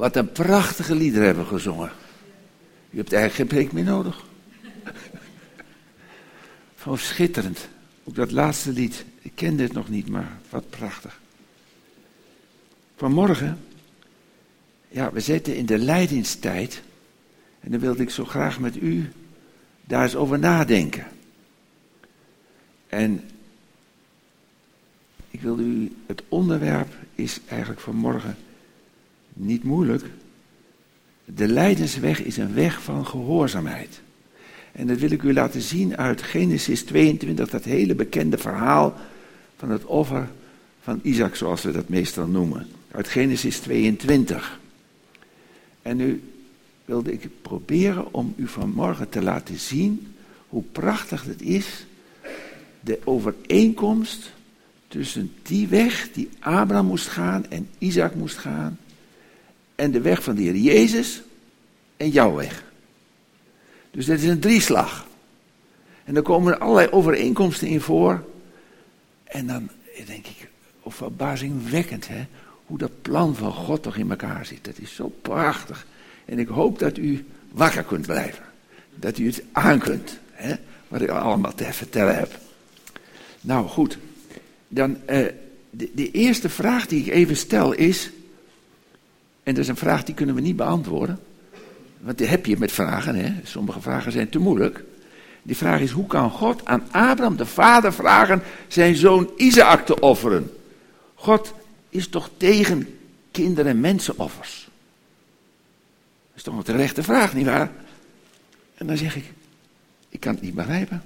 Wat een prachtige liederen hebben gezongen. U hebt eigenlijk geen preek meer nodig. Van schitterend. Ook dat laatste lied. Ik kende het nog niet, maar wat prachtig. Vanmorgen, ja, we zitten in de leidingstijd. En dan wilde ik zo graag met u daar eens over nadenken. En ik wilde u, het onderwerp is eigenlijk vanmorgen niet moeilijk. De Leidensweg is een weg van gehoorzaamheid. En dat wil ik u laten zien uit Genesis 22, dat hele bekende verhaal van het offer van Isaac, zoals we dat meestal noemen. Uit Genesis 22. En nu wilde ik proberen om u vanmorgen te laten zien hoe prachtig het is, de overeenkomst tussen die weg die Abraham moest gaan en Isaac moest gaan, en de weg van de Heer Jezus en jouw weg. Dus dit is een drieslag. En dan komen er allerlei overeenkomsten in voor. En dan denk ik, of verbazingwekkend hè, hoe dat plan van God toch in elkaar zit. Dat is zo prachtig. En ik hoop dat u wakker kunt blijven. Dat u het aan kunt, hè, wat ik allemaal te vertellen heb. Nou goed, dan eh, de, de eerste vraag die ik even stel is, en dat is een vraag die kunnen we niet beantwoorden. Want die heb je met vragen, hè? sommige vragen zijn te moeilijk. Die vraag is, hoe kan God aan Abraham, de vader, vragen zijn zoon Isaac te offeren? God is toch tegen kinder- en mensenoffers? Dat is toch een terechte vraag, nietwaar? En dan zeg ik, ik kan het niet begrijpen.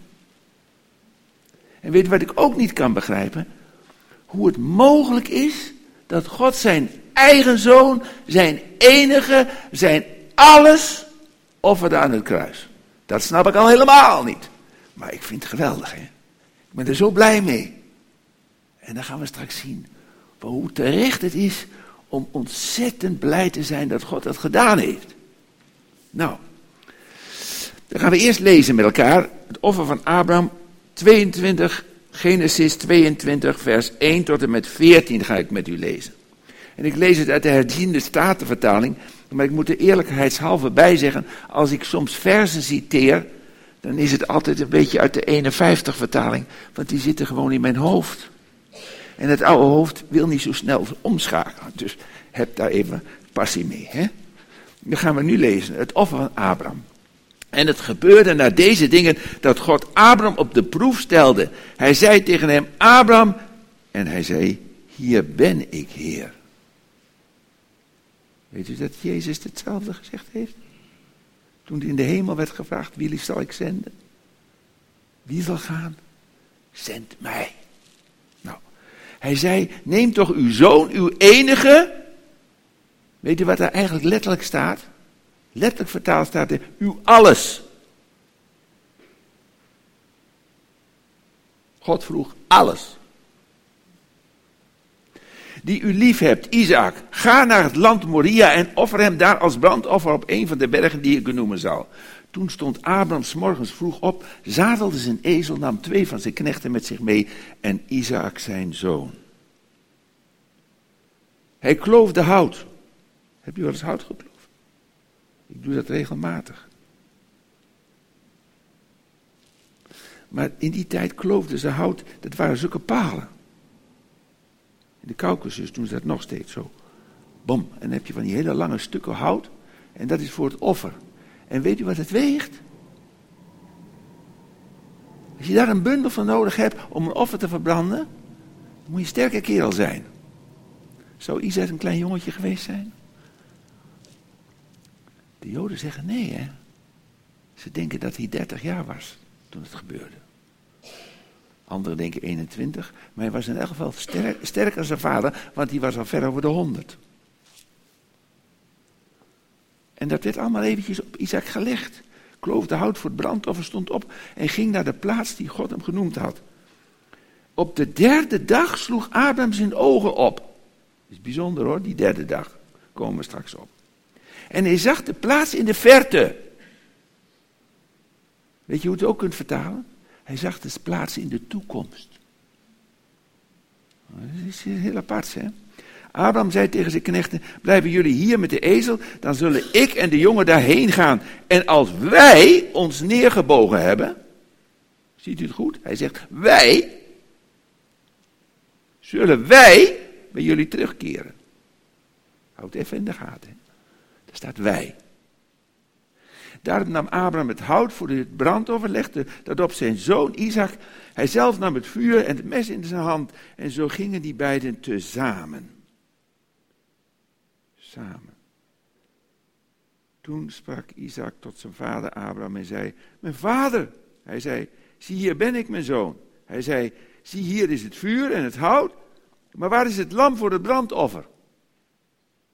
En weet wat ik ook niet kan begrijpen? Hoe het mogelijk is dat God zijn eigen zoon, zijn enige, zijn alles offerde aan het kruis. Dat snap ik al helemaal niet. Maar ik vind het geweldig, hè. Ik ben er zo blij mee. En dan gaan we straks zien hoe terecht het is om ontzettend blij te zijn dat God dat gedaan heeft. Nou, dan gaan we eerst lezen met elkaar het offer van Abraham 22, Genesis 22, vers 1 tot en met 14 ga ik met u lezen. En ik lees het uit de herziende statenvertaling. Maar ik moet er eerlijkheidshalve bij zeggen, als ik soms versen citeer, dan is het altijd een beetje uit de 51 vertaling, want die zitten gewoon in mijn hoofd. En het oude hoofd wil niet zo snel omschakelen, dus heb daar even passie mee. Hè? Dan gaan we nu lezen, het offer van Abraham. En het gebeurde na deze dingen dat God Abraham op de proef stelde. Hij zei tegen hem, Abraham, en hij zei, hier ben ik, Heer. Weet u dat Jezus hetzelfde gezegd heeft? Toen in de hemel werd gevraagd, wie zal ik zenden? Wie zal gaan? Zend mij. Nou, hij zei, neem toch uw zoon, uw enige. Weet u wat er eigenlijk letterlijk staat? Letterlijk vertaald staat er, uw alles. God vroeg alles die u lief hebt, Isaac, ga naar het land Moria en offer hem daar als brandoffer op een van de bergen die ik u noemen zal. Toen stond Abraham morgens vroeg op, zadelde zijn ezel, nam twee van zijn knechten met zich mee en Isaac zijn zoon. Hij kloofde hout. Heb je wel eens hout gekloofd? Ik doe dat regelmatig. Maar in die tijd kloofden ze hout, dat waren zulke palen. In de Caucasus doen ze dat nog steeds zo. Bom, en dan heb je van die hele lange stukken hout. En dat is voor het offer. En weet u wat het weegt? Als je daar een bundel van nodig hebt om een offer te verbranden, dan moet je een sterke kerel zijn. Zou Isaac een klein jongetje geweest zijn? De Joden zeggen nee, hè. Ze denken dat hij 30 jaar was toen het gebeurde. Anderen denken 21. Maar hij was in elk geval sterk, sterker dan zijn vader, want die was al ver over de 100. En dat werd allemaal eventjes op Isaac gelegd. Kloof de hout voor het brandoffer, stond op en ging naar de plaats die God hem genoemd had. Op de derde dag sloeg Abraham zijn ogen op. Is bijzonder hoor, die derde dag. Komen we straks op. En hij zag de plaats in de verte. Weet je hoe het ook kunt vertalen? Hij zag dus plaatsen in de toekomst. Dat is heel apart, hè? Abraham zei tegen zijn knechten, blijven jullie hier met de ezel, dan zullen ik en de jongen daarheen gaan. En als wij ons neergebogen hebben, ziet u het goed? Hij zegt, wij, zullen wij bij jullie terugkeren. Houd even in de gaten. Staat wij. Daarom nam Abraham het hout voor het brandoffer, legde dat op zijn zoon Isaac. Hij zelf nam het vuur en het mes in zijn hand. En zo gingen die beiden tezamen. Samen. Toen sprak Isaac tot zijn vader Abraham en zei: Mijn vader. Hij zei: Zie hier ben ik, mijn zoon. Hij zei: Zie hier is het vuur en het hout. Maar waar is het lam voor het brandoffer?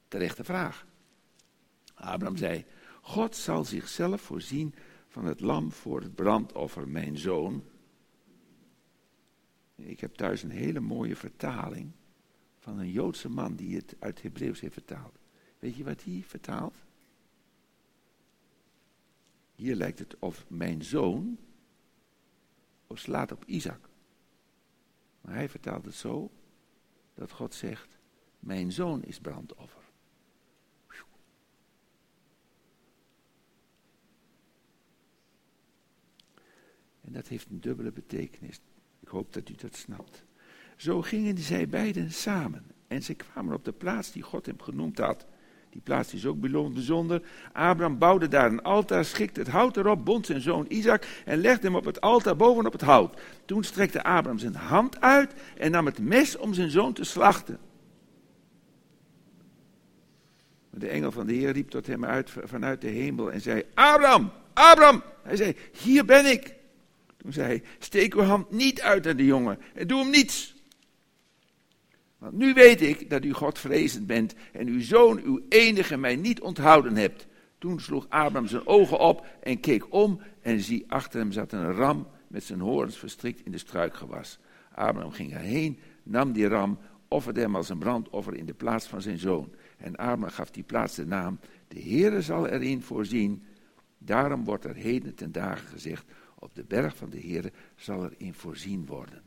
Terechte vraag. Abraham zei: God zal zichzelf voorzien van het lam voor het brandoffer, mijn zoon. Ik heb thuis een hele mooie vertaling van een Joodse man die het uit Hebreeuws heeft vertaald. Weet je wat hij vertaalt? Hier lijkt het of mijn zoon, of slaat op Isaac. Maar hij vertaalt het zo dat God zegt, mijn zoon is brandoffer. En dat heeft een dubbele betekenis. Ik hoop dat u dat snapt. Zo gingen zij beiden samen. En ze kwamen op de plaats die God hem genoemd had. Die plaats is ook bijzonder. Abraham bouwde daar een altaar, schikte het hout erop, bond zijn zoon Isaac en legde hem op het altaar bovenop het hout. Toen strekte Abraham zijn hand uit en nam het mes om zijn zoon te slachten. De engel van de Heer riep tot hem uit vanuit de hemel en zei: Abraham, Abraham! Hij zei: Hier ben ik. Toen zei hij, steek uw hand niet uit naar de jongen en doe hem niets. Want nu weet ik dat u Godvrezend bent en uw zoon, uw enige, mij niet onthouden hebt. Toen sloeg Abraham zijn ogen op en keek om en zie, achter hem zat een ram met zijn horens verstrikt in de struikgewas. Abraham ging erheen, nam die ram, offerde hem als een brandoffer in de plaats van zijn zoon. En Abraham gaf die plaats de naam, de Heere zal erin voorzien. Daarom wordt er heden ten dagen gezegd, op de berg van de Heer zal er in voorzien worden.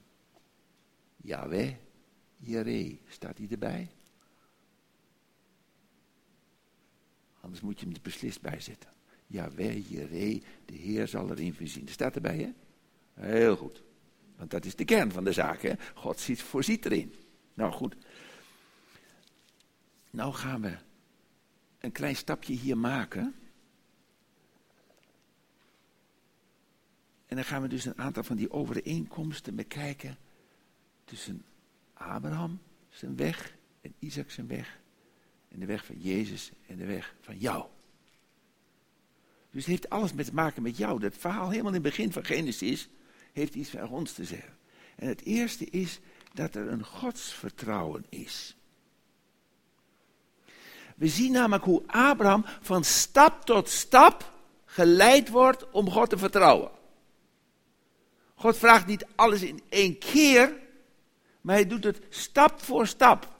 Yahweh, Jireh, staat hij erbij? Anders moet je hem er beslist bij zetten. Yahweh, Jireh, de Heer zal erin voorzien. Staat erbij, hè? Heel goed. Want dat is de kern van de zaak, hè? God ziet, voorziet erin. Nou goed. Nou gaan we een klein stapje hier maken. En dan gaan we dus een aantal van die overeenkomsten bekijken tussen Abraham zijn weg en Isaac zijn weg. En de weg van Jezus en de weg van jou. Dus het heeft alles met te maken met jou. Dat verhaal helemaal in het begin van Genesis heeft iets van ons te zeggen. En het eerste is dat er een godsvertrouwen is. We zien namelijk hoe Abraham van stap tot stap geleid wordt om God te vertrouwen. God vraagt niet alles in één keer, maar hij doet het stap voor stap.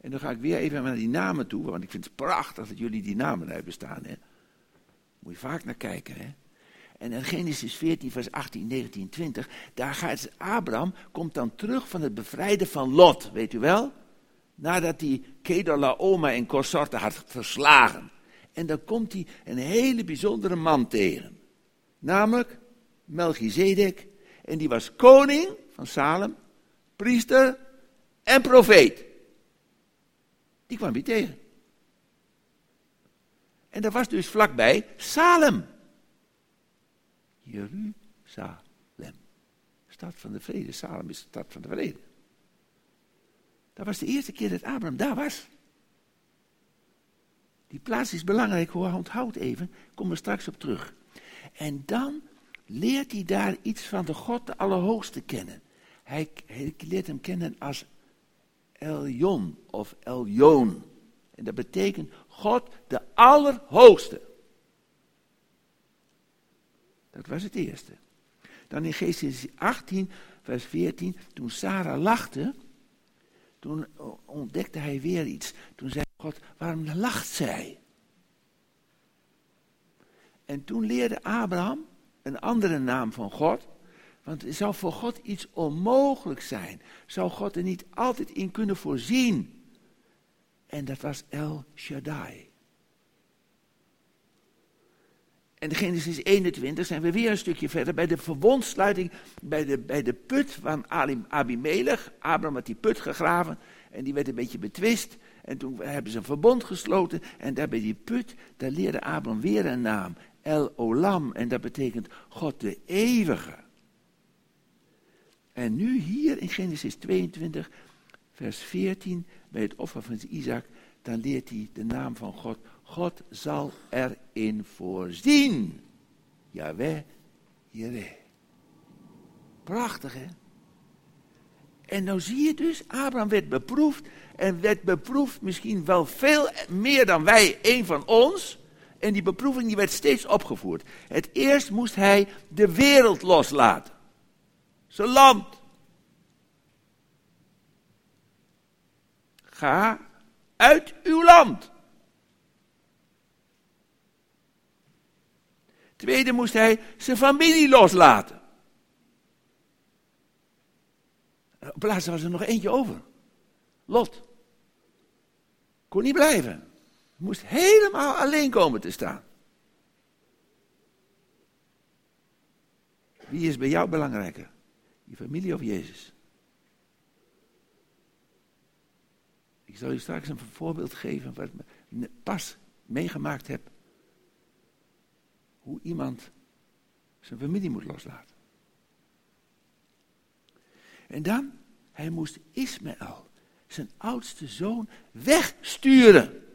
En dan ga ik weer even naar die namen toe, want ik vind het prachtig dat jullie die namen hebben staan. Hè. Moet je vaak naar kijken. Hè. En in Genesis 14, vers 18, 19, 20, daar gaat Abraham, komt dan terug van het bevrijden van Lot, weet u wel? Nadat hij Kedorlaoma en consorten had verslagen. En dan komt hij een hele bijzondere man tegen. Namelijk Melchizedek. En die was koning van Salem, priester en profeet. Die kwam hij tegen. En dat was dus vlakbij Salem. Jeruzalem. Stad van de vrede. Salem is de stad van de vrede. Dat was de eerste keer dat Abraham daar was. Die plaats is belangrijk, hoor, onthoud even. Kom er straks op terug. En dan leert hij daar iets van de God de Allerhoogste kennen. Hij, hij leert hem kennen als Eljon of Eljoon. En dat betekent God de Allerhoogste. Dat was het eerste. Dan in Genesis 18, vers 14, toen Sarah lachte, toen ontdekte hij weer iets. Toen zei God, waarom lacht zij? En toen leerde Abraham een andere naam van God. Want zou voor God iets onmogelijk zijn? Zou God er niet altijd in kunnen voorzien? En dat was El Shaddai. En in Genesis 21 zijn we weer een stukje verder bij de verbondsluiting, bij de, bij de put van Abimelech. Abraham had die put gegraven en die werd een beetje betwist. En toen hebben ze een verbond gesloten en daar bij die put, daar leerde Abraham weer een naam. El Olam en dat betekent God de eeuwige. En nu hier in Genesis 22, vers 14, bij het offer van Isaac, dan leert hij de naam van God. God zal erin voorzien. Jawel, Jireh. Prachtig, hè? En nou zie je dus, Abraham werd beproefd. En werd beproefd misschien wel veel meer dan wij, een van ons. En die beproeving die werd steeds opgevoerd. Het eerst moest hij de wereld loslaten. Zijn land. Ga uit uw land. Tweede moest hij zijn familie loslaten. Op plaats was er nog eentje over. Lot. Kon niet blijven. Moest helemaal alleen komen te staan. Wie is bij jou belangrijker? Je familie of Jezus? Ik zal u straks een voorbeeld geven wat ik pas meegemaakt heb. Hoe iemand zijn familie moet loslaten. En dan, hij moest Ismaël, zijn oudste zoon, wegsturen.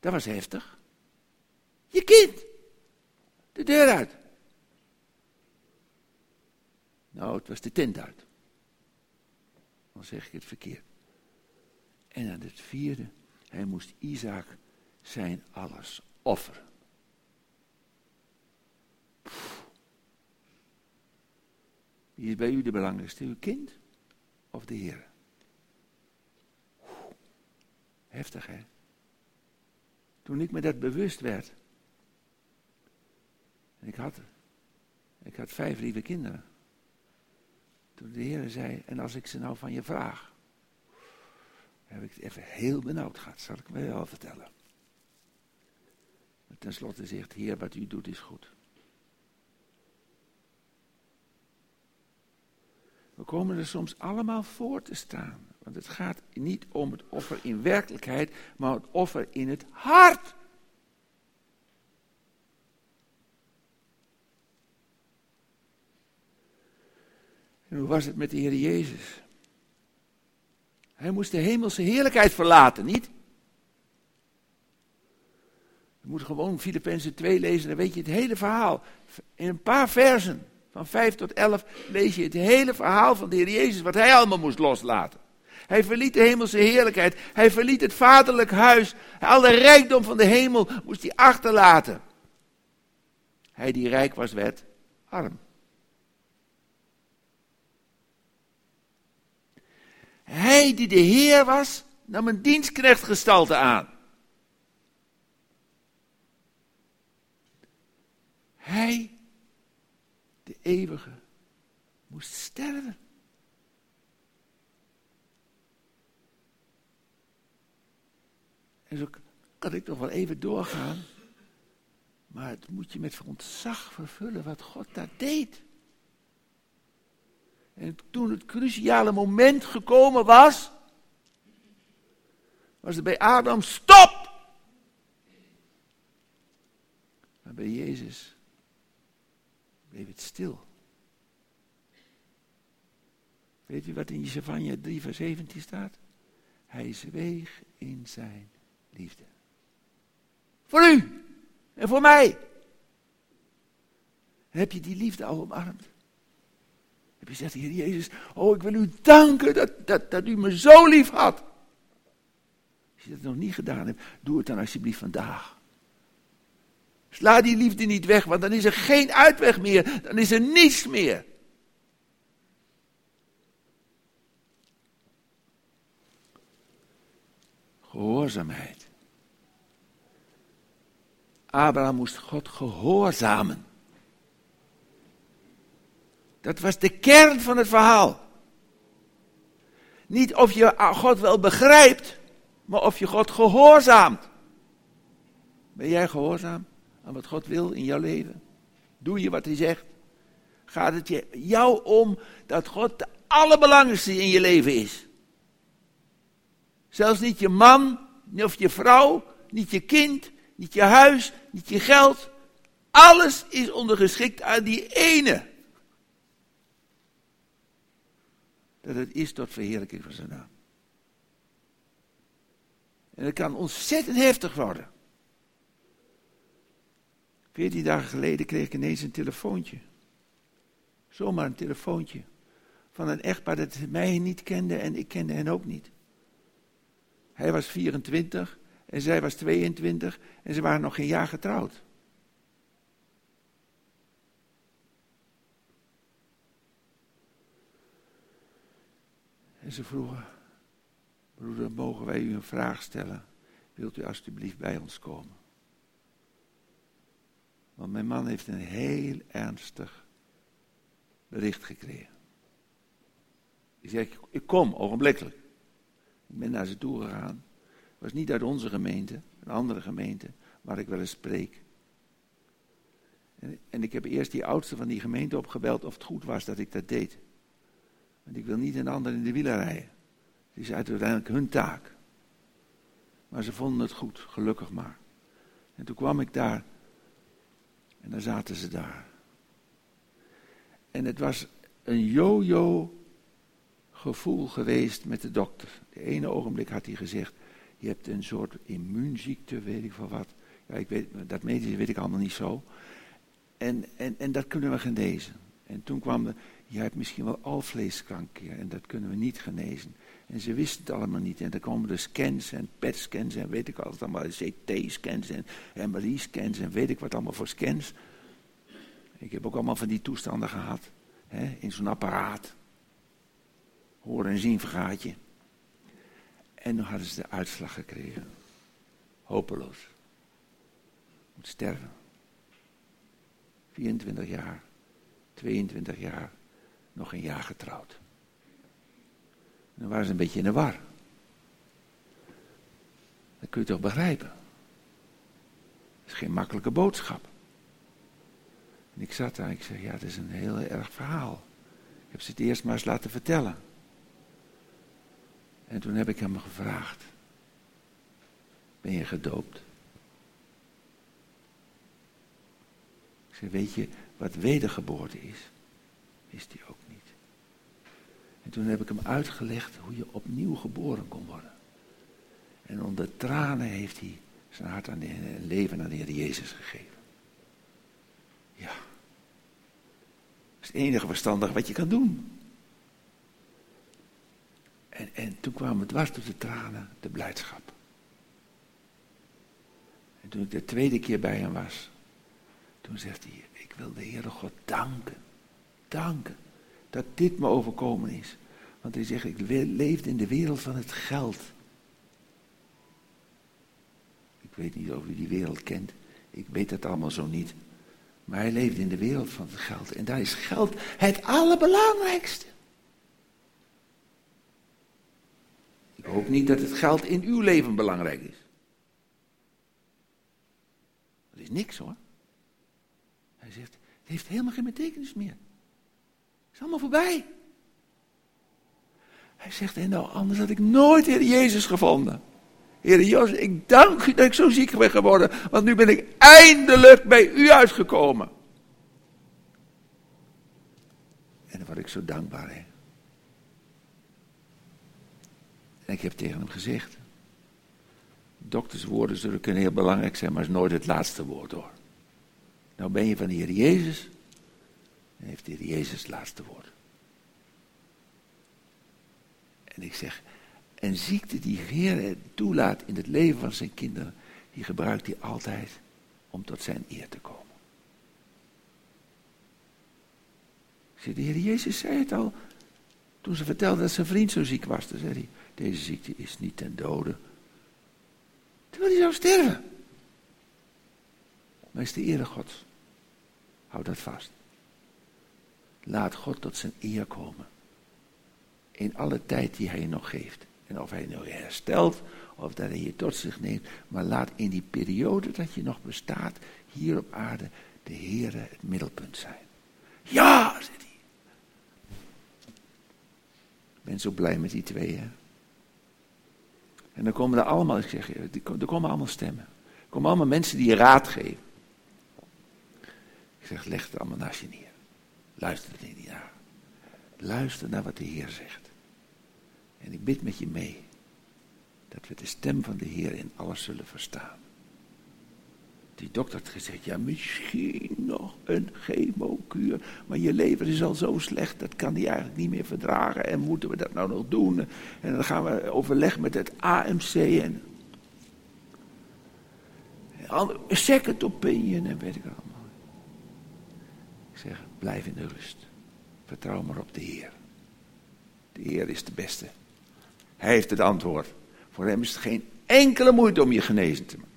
Dat was heftig. Je kind. De deur uit. Nou, het was de tent uit. Dan zeg ik het verkeerd. En aan het vierde, hij moest Isaac zijn alles offeren. Wie is bij u de belangrijkste? Uw kind of de Heer? Heftig, hè? Toen ik me dat bewust werd. Ik had, ik had vijf lieve kinderen. Toen de Heer zei, en als ik ze nou van je vraag. Heb ik het even heel benauwd gehad, zal ik me wel vertellen. Maar tenslotte zegt, Heer, wat u doet is goed. We komen er soms allemaal voor te staan. Want het gaat niet om het offer in werkelijkheid, maar het offer in het hart. En hoe was het met de Heer Jezus? Hij moest de hemelse heerlijkheid verlaten, niet? Je moet gewoon Filippenzen 2 lezen, dan weet je het hele verhaal. In een paar versen, van 5 tot 11, lees je het hele verhaal van de Heer Jezus, wat hij allemaal moest loslaten. Hij verliet de hemelse heerlijkheid. Hij verliet het vaderlijk huis. Alle rijkdom van de hemel moest hij achterlaten. Hij die rijk was, werd arm. Hij die de Heer was, nam een dienstknechtgestalte aan. Hij, de eeuwige, moest sterven. En zo kan ik nog wel even doorgaan. Maar het moet je met ontzag vervullen wat God daar deed. En toen het cruciale moment gekomen was, was het bij Adam stop. Maar bij Jezus bleef het stil. Weet u wat in Jesaja 3 vers 17 staat? Hij zweeg in zijn liefde. Voor u en voor mij. Heb je die liefde al omarmd? Heb je gezegd, Heer Jezus, oh ik wil u danken dat, dat, dat u me zo lief had. Als je dat nog niet gedaan hebt, doe het dan alsjeblieft vandaag. Sla die liefde niet weg, want dan is er geen uitweg meer. Dan is er niets meer. Gehoorzaamheid. Abraham moest God gehoorzamen. Dat was de kern van het verhaal. Niet of je God wel begrijpt, maar of je God gehoorzaamt. Ben jij gehoorzaam aan wat God wil in jouw leven? Doe je wat hij zegt? Gaat het je, jou om dat God de allerbelangrijkste in je leven is? Zelfs niet je man, of je vrouw, niet je kind, niet je huis, niet je geld. Alles is ondergeschikt aan die ene. Dat het is tot verheerlijking van zijn naam. En het kan ontzettend heftig worden. Veertien dagen geleden kreeg ik ineens een telefoontje. Zomaar een telefoontje. Van een echtpaar dat mij niet kende en ik kende hen ook niet. Hij was 24 en zij was 22 en ze waren nog geen jaar getrouwd. En ze vroegen, broeder, mogen wij u een vraag stellen? Wilt u alstublieft bij ons komen? Want mijn man heeft een heel ernstig bericht gekregen. Ik zeg, ik kom ogenblikkelijk. Ik ben naar ze toe gegaan. Was niet uit onze gemeente, een andere gemeente, waar ik wel eens spreek. En, en ik heb eerst die oudste van die gemeente opgebeld of het goed was dat ik dat deed. Want ik wil niet een ander in de wielen rijden. Het is uiteindelijk hun taak. Maar ze vonden het goed, gelukkig maar. En toen kwam ik daar. En dan zaten ze daar. En het was een yo-yo gevoel geweest met de dokter. De ene ogenblik had hij gezegd, je hebt een soort immuunziekte, weet ik van wat. Ja, ik weet, dat medische weet ik allemaal niet zo. En, en, en dat kunnen we genezen. En toen kwam de, je hebt misschien wel alvleeskanker en dat kunnen we niet genezen. En ze wisten het allemaal niet. En dan komen de scans en PET-scans en weet ik wat allemaal, CT-scans en MRI-scans en weet ik wat allemaal voor scans. Ik heb ook allemaal van die toestanden gehad, hè, in zo'n apparaat. Horen en zien vergaat je. En dan hadden ze de uitslag gekregen. Hopeloos. Moet sterven. 24 jaar, 22 jaar nog een jaar getrouwd. En dan waren ze een beetje in de war. Dat kun je toch begrijpen? Dat is geen makkelijke boodschap. En ik zat daar en ik zei, ja, het is een heel erg verhaal. Ik heb ze het eerst maar eens laten vertellen. En toen heb ik hem gevraagd, ben je gedoopt? Ik zei, weet je wat wedergeboorte is? Wist hij ook niet. En toen heb ik hem uitgelegd hoe je opnieuw geboren kon worden. En onder tranen heeft hij zijn hart aan de, leven aan de Heer Jezus gegeven. Ja. Dat is het enige verstandig wat je kan doen. En, en toen kwamen dwars door de tranen de blijdschap. En toen ik de tweede keer bij hem was, toen zegt hij, ik wil de Heere God danken danken dat dit me overkomen is. Want hij zegt, ik leefde in de wereld van het geld. Ik weet niet of u die wereld kent. Ik weet het allemaal zo niet. Maar hij leefde in de wereld van het geld. En daar is geld het allerbelangrijkste. Hoop niet dat het geld in uw leven belangrijk is. Dat is niks hoor. Hij zegt, het heeft helemaal geen betekenis meer is allemaal voorbij. Hij zegt, en nou, anders had ik nooit Heer Jezus gevonden. Heer Jezus, ik dank u dat ik zo ziek ben geworden, want nu ben ik eindelijk bij u uitgekomen. En dan word ik zo dankbaar, hè. En ik heb tegen hem gezegd, dokterswoorden zullen kunnen heel belangrijk zijn, maar is nooit het laatste woord hoor. Nou ben je van de Heer Jezus, en heeft de Heer Jezus het laatste woord. En ik zeg, een ziekte die Heer toelaat in het leven van zijn kinderen, die gebruikt hij altijd om tot zijn eer te komen. De Heer Jezus zei het al, toen ze vertelde dat zijn vriend zo ziek was. Toen zei hij, deze ziekte is niet ten dode. Terwijl hij zou sterven. maar is de ere God. Houd dat vast. Laat God tot zijn eer komen. In alle tijd die hij nog geeft. En of hij nou herstelt, of dat hij je tot zich neemt. Maar laat in die periode dat je nog bestaat, hier op aarde, de Heere het middelpunt zijn. Ja, zegt hij. Ik ben zo blij met die twee, hè. En dan komen er allemaal, ik zeg je, er komen allemaal stemmen. Er komen allemaal mensen die je raad geven. Ik zeg, leg het allemaal naast je neer. Luister er niet naar. Luister naar wat de Heer zegt. En ik bid met je mee. Dat we de stem van de Heer in alles zullen verstaan. Die dokter had gezegd, ja misschien nog een chemokuur, maar je lever is al zo slecht, dat kan hij eigenlijk niet meer verdragen. En moeten we dat nou nog doen? En dan gaan we overleg met het AMC en second opinion en weet ik allemaal. Ik zeg, blijf in de rust. Vertrouw maar op de Heer. De Heer is de beste. Hij heeft het antwoord. Voor hem is het geen enkele moeite om je genezen te maken.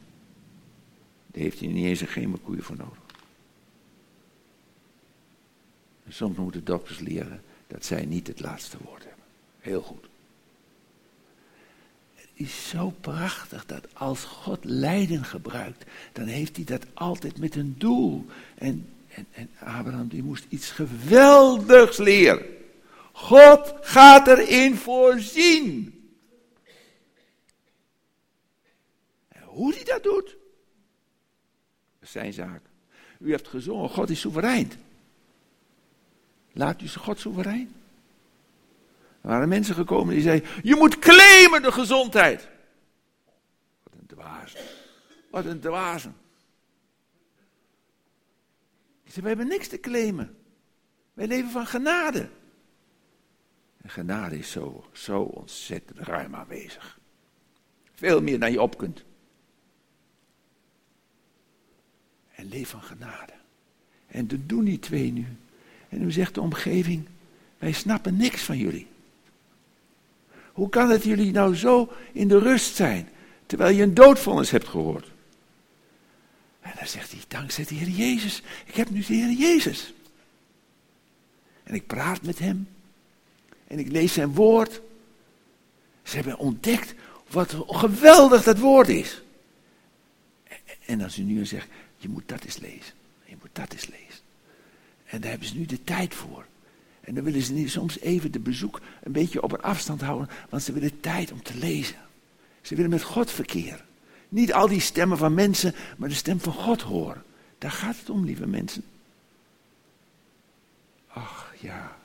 Heeft hij niet eens een chemokoeien voor nodig. Soms moeten dokters leren dat zij niet het laatste woord hebben. Heel goed. Het is zo prachtig dat als God lijden gebruikt, dan heeft hij dat altijd met een doel. En, en, en Abraham die moest iets geweldigs leren. God gaat erin voorzien. En hoe hij dat doet, zijn zaak. U heeft gezongen, God is soeverein. Laat u God soeverein. Er waren mensen gekomen die zeiden, je moet claimen de gezondheid. Wat een dwazen. Wat een dwazen. Die zei, we hebben niks te claimen. Wij leven van genade. En genade is zo, zo ontzettend ruim aanwezig. Veel meer dan je op kunt. En leef van genade. En dat doen die twee nu. En nu zegt de omgeving, wij snappen niks van jullie. Hoe kan het jullie nou zo in de rust zijn, terwijl je een doodvonnis hebt gehoord? En dan zegt hij, dankzij de Heer Jezus, ik heb nu de Heer Jezus. En ik praat met hem. En ik lees zijn woord. Ze hebben ontdekt wat geweldig dat woord is. En als u nu zegt, je moet dat eens lezen. Je moet dat eens lezen. En daar hebben ze nu de tijd voor. En dan willen ze soms even de bezoek een beetje op een afstand houden, want ze willen tijd om te lezen. Ze willen met God verkeren. Niet al die stemmen van mensen, maar de stem van God horen. Daar gaat het om, lieve mensen. Ach ja.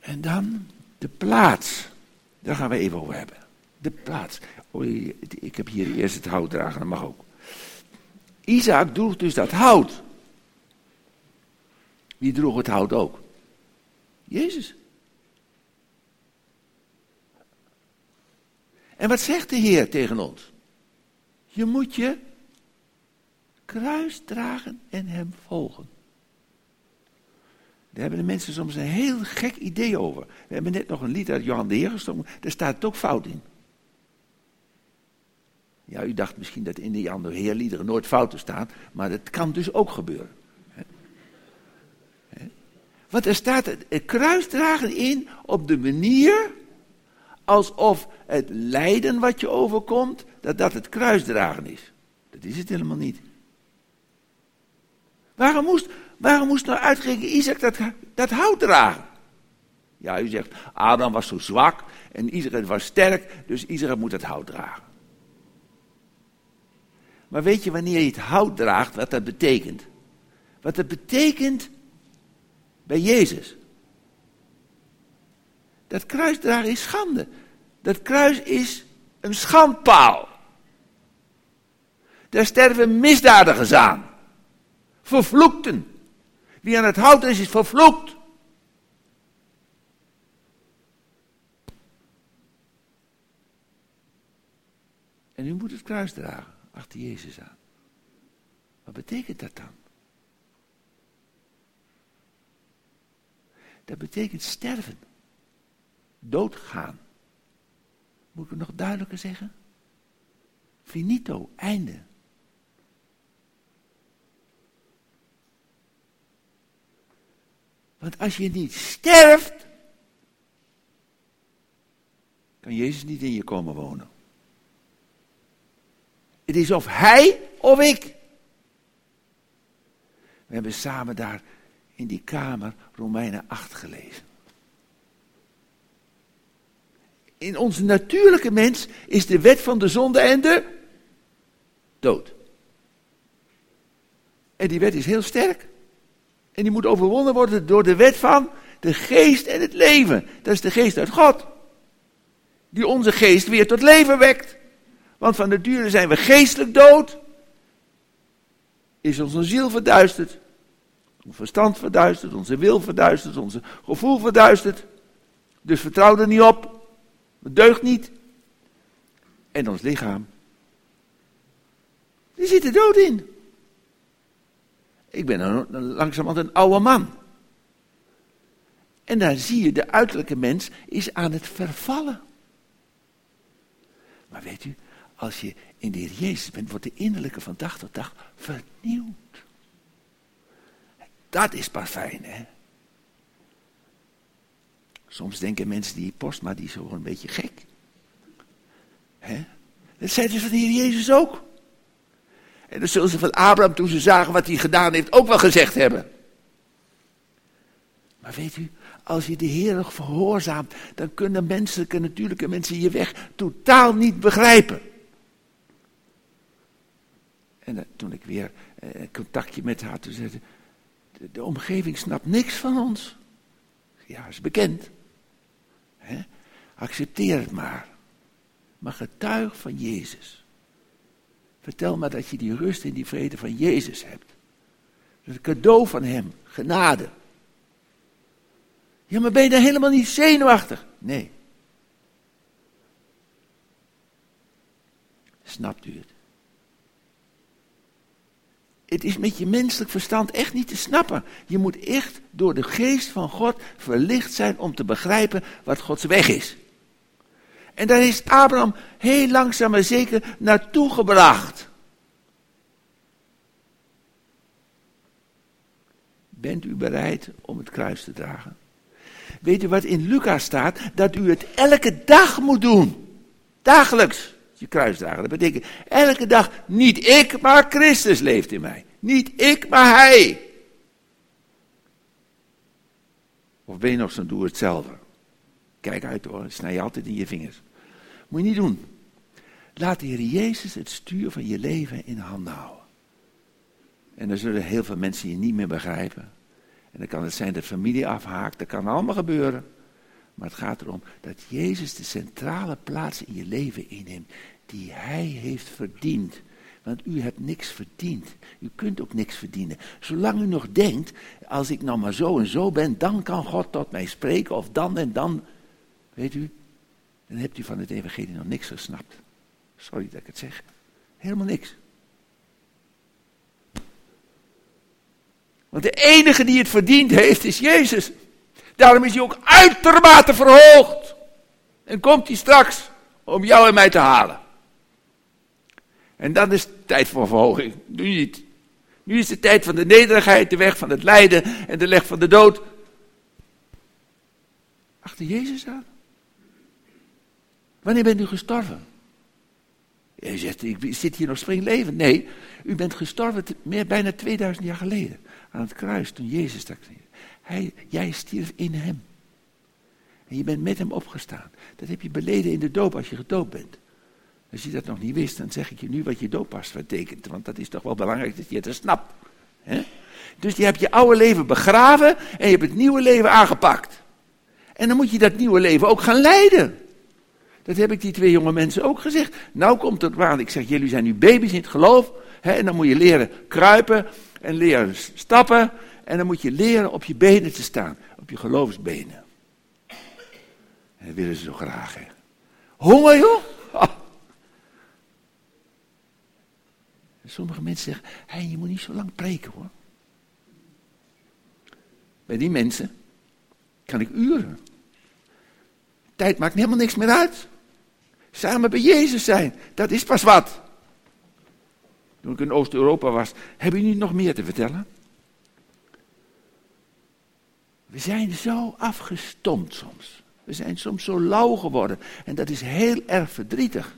En dan de plaats. Daar gaan we even over hebben. De plaats. Ik heb hier eerst het hout dragen, dat mag ook. Isaac droeg dus dat hout. Wie droeg het hout ook? Jezus. En wat zegt de Heer tegen ons? Je moet je kruis dragen en hem volgen. Daar hebben de mensen soms een heel gek idee over. We hebben net nog een lied uit Johan de Heer gestoken, daar staat het ook fout in. Ja, u dacht misschien dat in die andere heerliederen nooit fouten staan, maar dat kan dus ook gebeuren. Want er staat het kruisdragen in op de manier alsof het lijden wat je overkomt, dat dat het kruisdragen is. Dat is het helemaal niet. Waarom moest, waarom moest nou uitgerekend Isaac dat, dat hout dragen? Ja, u zegt, Adam was zo zwak en Isaac was sterk, dus Isaac moet het hout dragen. Maar weet je wanneer je het hout draagt, wat dat betekent? Wat dat betekent bij Jezus. Dat kruisdragen is schande. Dat kruis is een schandpaal. Daar sterven misdadigers aan. Vervloekten. Wie aan het hout is, is vervloekt. En u moet het kruis dragen achter Jezus aan. Wat betekent dat dan? Dat betekent sterven. Doodgaan. Moet we nog duidelijker zeggen? Finito, einde. Want als je niet sterft, kan Jezus niet in je komen wonen. Het is of hij of ik. We hebben samen daar in die kamer Romeinen 8 gelezen. In onze natuurlijke mens is de wet van de zonde en de dood. En die wet is heel sterk. En die moet overwonnen worden door de wet van de geest en het leven. Dat is de geest uit God. Die onze geest weer tot leven wekt. Want van nature zijn we geestelijk dood. Is onze ziel verduisterd. Ons verstand verduisterd, onze wil verduisterd, onze gevoel verduisterd. Dus vertrouw er niet op. Het deugt niet. En ons lichaam. Die zit er dood in. Ik ben een, langzamerhand een oude man. En daar zie je, de uiterlijke mens is aan het vervallen. Maar weet u, als je in de Heer Jezus bent, wordt de innerlijke van dag tot dag vernieuwd. Dat is pas fijn, hè? Soms denken mensen die post, maar die is gewoon een beetje gek. Hè? Dat zei dus van de Heer Jezus ook. En dat zullen ze van Abraham, toen ze zagen wat hij gedaan heeft, ook wel gezegd hebben. Maar weet u, als je de Heer nog verhoorzaamt, dan kunnen menselijke, natuurlijke mensen je weg totaal niet begrijpen. En uh, toen ik weer uh, contactje met haar, toen zei ze, de, omgeving snapt niks van ons. Ja, is bekend. He? Accepteer het maar. Maar getuig van Jezus. Vertel maar dat je die rust en die vrede van Jezus hebt. Dat is een cadeau van Hem, genade. Ja, maar ben je dan helemaal niet zenuwachtig? Nee. Snapt u het? Het is met je menselijk verstand echt niet te snappen. Je moet echt door de geest van God verlicht zijn om te begrijpen wat Gods weg is. En daar is Abraham heel langzaam maar zeker naartoe gebracht. Bent u bereid om het kruis te dragen? Weet u wat in Lucas staat? Dat u het elke dag moet doen. Dagelijks je kruis dragen. Dat betekent elke dag niet ik, maar Christus leeft in mij. Niet ik, maar Hij. Of ben je nog zo'n doe hetzelfde? Kijk uit hoor, snij je altijd in je vingers. Moet je niet doen. Laat de Jezus het stuur van je leven in handen houden. En dan zullen heel veel mensen je niet meer begrijpen. En dan kan het zijn dat familie afhaakt, dat kan allemaal gebeuren. Maar het gaat erom dat Jezus de centrale plaats in je leven inneemt, die Hij heeft verdiend. Want u hebt niks verdiend. U kunt ook niks verdienen. Zolang u nog denkt, als ik nou maar zo en zo ben, dan kan God tot mij spreken, of dan en dan. Weet u, dan hebt u van het evangelie nog niks gesnapt. Sorry dat ik het zeg. Helemaal niks. Want de enige die het verdiend heeft is Jezus. Daarom is hij ook uitermate verhoogd. En komt hij straks om jou en mij te halen. En dan is het tijd voor verhoging. Nu niet. Nu is de tijd van de nederigheid, de weg van het lijden en de weg van de dood. Achter Jezus aan. Wanneer bent u gestorven? Je zegt, ik zit hier nog springlevend. Nee, u bent gestorven meer, bijna 2000 jaar geleden. Aan het kruis, toen Jezus stak. Hij, jij stierf in hem. En je bent met hem opgestaan. Dat heb je beleden in de doop als je gedoopt bent. Als je dat nog niet wist, dan zeg ik je nu wat je dooppas betekent. Want dat is toch wel belangrijk dat je het snapt. Dus je hebt je oude leven begraven en je hebt het nieuwe leven aangepakt. En dan moet je dat nieuwe leven ook gaan leiden. Dat heb ik die twee jonge mensen ook gezegd. Nou komt het waar. Ik zeg, jullie zijn nu baby's in het geloof. En dan moet je leren kruipen en leren stappen. En dan moet je leren op je benen te staan. Op je geloofsbenen. En dat willen ze zo graag. Honger joh. Sommige mensen zeggen, hey, je moet niet zo lang preken hoor. Bij die mensen kan ik uren. Tijd maakt helemaal niks meer uit. Samen bij Jezus zijn, dat is pas wat. Toen ik in Oost-Europa was, heb je nu nog meer te vertellen? We zijn zo afgestompt soms. We zijn soms zo lauw geworden. En dat is heel erg verdrietig.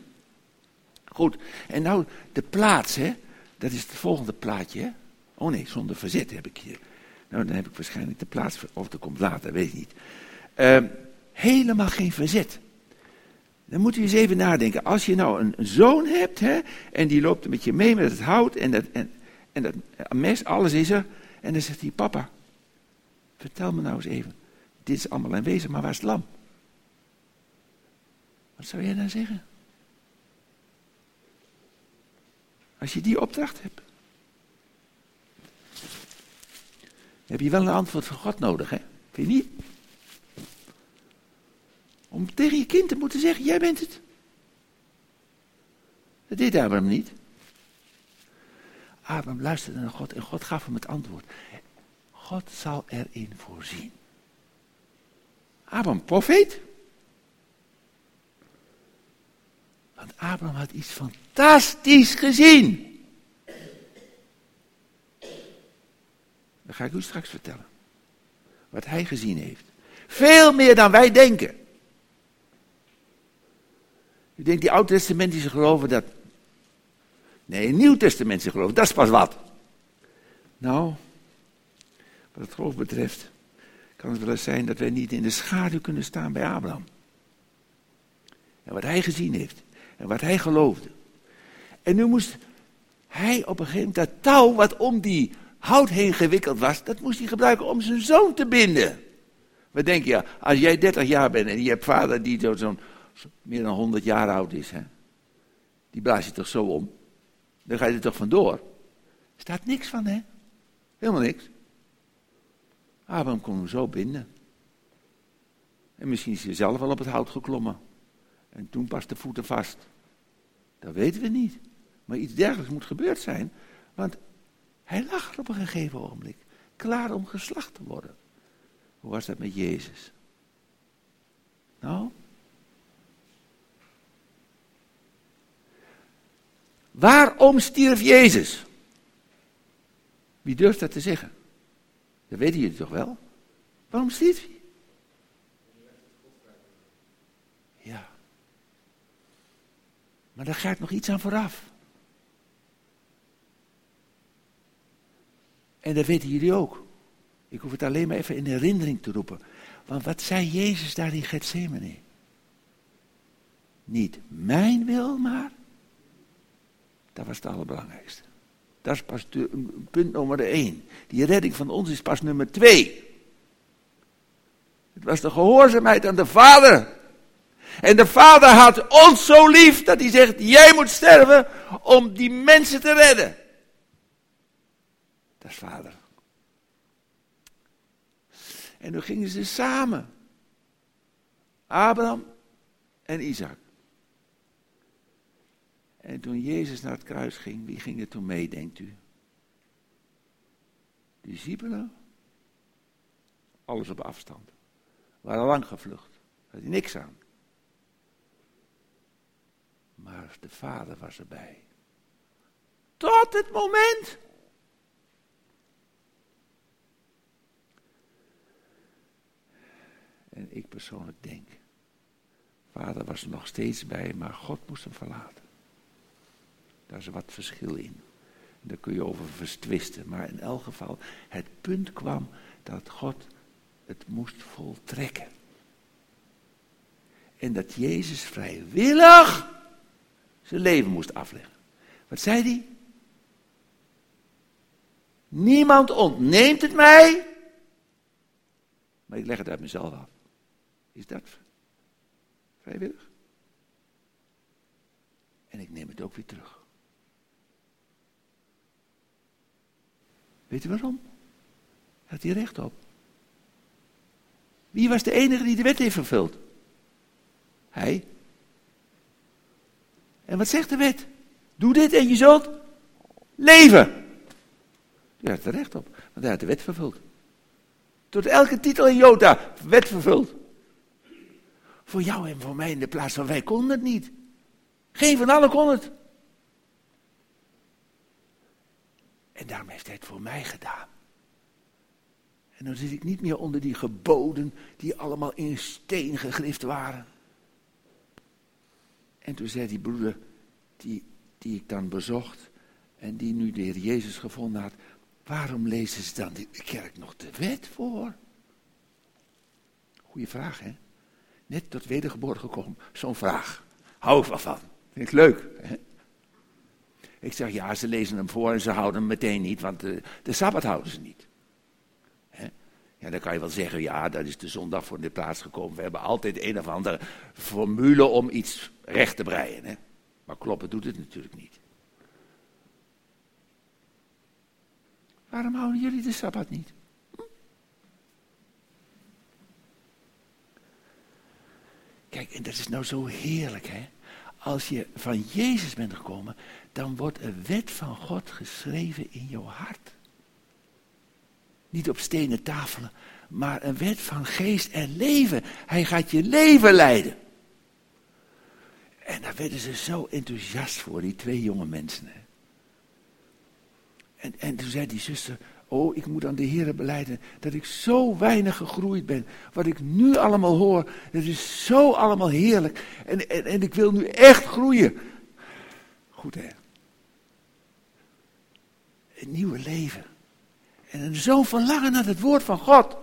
Goed, en nou de plaats, hè. Dat is het volgende plaatje. Oh nee, zonder verzet heb ik hier. Nou, dan heb ik waarschijnlijk de plaats, of dat komt later, weet ik niet. Uh, helemaal geen verzet. Dan moet u eens even nadenken. Als je nou een, een zoon hebt, hè, en die loopt met je mee met het hout en dat, en, en dat mes, alles is er. En dan zegt hij, papa, vertel me nou eens even. Dit is allemaal aanwezig, maar waar is het lam? Wat zou jij dan zeggen? Als je die opdracht hebt. heb je wel een antwoord van God nodig, hè? Vind je niet? Om tegen je kind te moeten zeggen, jij bent het. Dat deed Abraham niet. Abraham luisterde naar God en God gaf hem het antwoord. God zal erin voorzien. Abraham, profeet. Want Abraham had iets fantastisch gezien. Dat ga ik u straks vertellen. Wat hij gezien heeft. Veel meer dan wij denken. U denkt die oud-testamentische geloven dat. Nee, nieuw-testamentische geloven, dat is pas wat. Nou, wat het geloof betreft, kan het wel eens zijn dat wij niet in de schaduw kunnen staan bij Abraham. En wat hij gezien heeft. En wat hij geloofde. En nu moest hij op een gegeven moment dat touw wat om die hout heen gewikkeld was, dat moest hij gebruiken om zijn zoon te binden. Wat denk je, als jij 30 jaar bent en je hebt vader die zo'n meer dan 100 jaar oud is, hè? die blaas je toch zo om? Dan ga je er toch vandoor? Er staat niks van, hè? Helemaal niks. Abraham kon hem zo binden. En misschien is hij zelf wel op het hout geklommen. En toen pas de voeten vast. Dat weten we niet. Maar iets dergelijks moet gebeurd zijn. Want hij lag op een gegeven ogenblik. Klaar om geslacht te worden. Hoe was dat met Jezus? Nou? Waarom stierf Jezus? Wie durft dat te zeggen? Dat weten jullie toch wel? Waarom stierf hij? Ja. Maar daar gaat nog iets aan vooraf. En dat weten jullie ook. Ik hoef het alleen maar even in herinnering te roepen. Want wat zei Jezus daar in Gethsemane? Niet mijn wil, maar dat was het allerbelangrijkste. Dat is pas punt nummer één. Die redding van ons is pas nummer twee. Het was de gehoorzaamheid aan de Vader. En de Vader had ons zo lief dat hij zegt: Jij moet sterven om die mensen te redden. Dat is Vader. En toen gingen ze samen. Abraham en Isaac. En toen Jezus naar het kruis ging, wie ging er toen mee, denkt u? De discipelen? Alles op afstand. Waren lang gevlucht. Had hij niks aan. Maar de vader was erbij. Tot het moment. En ik persoonlijk denk. Vader was er nog steeds bij, maar God moest hem verlaten. Daar is wat verschil in. Daar kun je over vertwisten. Maar in elk geval, het punt kwam dat God het moest voltrekken. En dat Jezus vrijwillig zijn leven moest afleggen. Wat zei hij? Niemand ontneemt het mij, maar ik leg het uit mezelf af. Is dat vrijwillig? En ik neem het ook weer terug. Weet u waarom? Had hij recht op. Wie was de enige die de wet heeft vervuld? Hij. En wat zegt de wet? Doe dit en je zult leven. Die had er recht op, want hij had de wet vervuld. Tot elke titel in Jota, wet vervuld. Voor jou en voor mij in de plaats van wij konden het niet. Geen van allen kon het. En daarom heeft hij het voor mij gedaan. En dan zit ik niet meer onder die geboden die allemaal in steen gegrift waren. En toen zei die broeder, die, die ik dan bezocht en die nu de Heer Jezus gevonden had, waarom lezen ze dan de kerk nog de wet voor? Goeie vraag, hè? Net tot wedergeboren gekomen, zo'n vraag. Hou ik wel van. Vind ik leuk. Hè? Ik zeg, ja, ze lezen hem voor en ze houden hem meteen niet, want de, de Sabbat houden ze niet. Ja, dan kan je wel zeggen, ja, dat is de zondag voor de plaats gekomen. We hebben altijd een of andere formule om iets recht te breien. Hè? Maar kloppen doet het natuurlijk niet. Waarom houden jullie de Sabbat niet? Kijk, en dat is nou zo heerlijk, hè? Als je van Jezus bent gekomen, dan wordt een wet van God geschreven in jouw hart. Niet op stenen tafelen, maar een wet van geest en leven. Hij gaat je leven leiden. En daar werden ze zo enthousiast voor, die twee jonge mensen. En, en toen zei die zuster, oh, ik moet aan de Heer beleiden dat ik zo weinig gegroeid ben. Wat ik nu allemaal hoor, dat is zo allemaal heerlijk. En, en, en ik wil nu echt groeien. Goed hè. Een nieuwe leven. En zo'n verlangen naar het woord van God.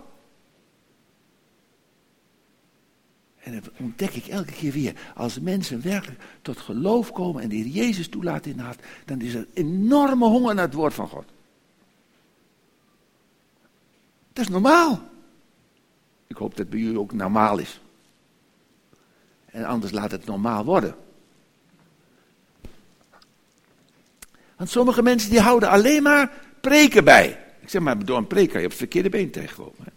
En dat ontdek ik elke keer weer. Als mensen werkelijk tot geloof komen en de Heer Jezus toelaten in de hart, dan is er enorme honger naar het woord van God. Dat is normaal. Ik hoop dat bij jullie ook normaal is. En anders laat het normaal worden. Want sommige mensen die houden alleen maar preken bij. Ik zeg maar, door een preek kan je op het verkeerde been tegenkomen.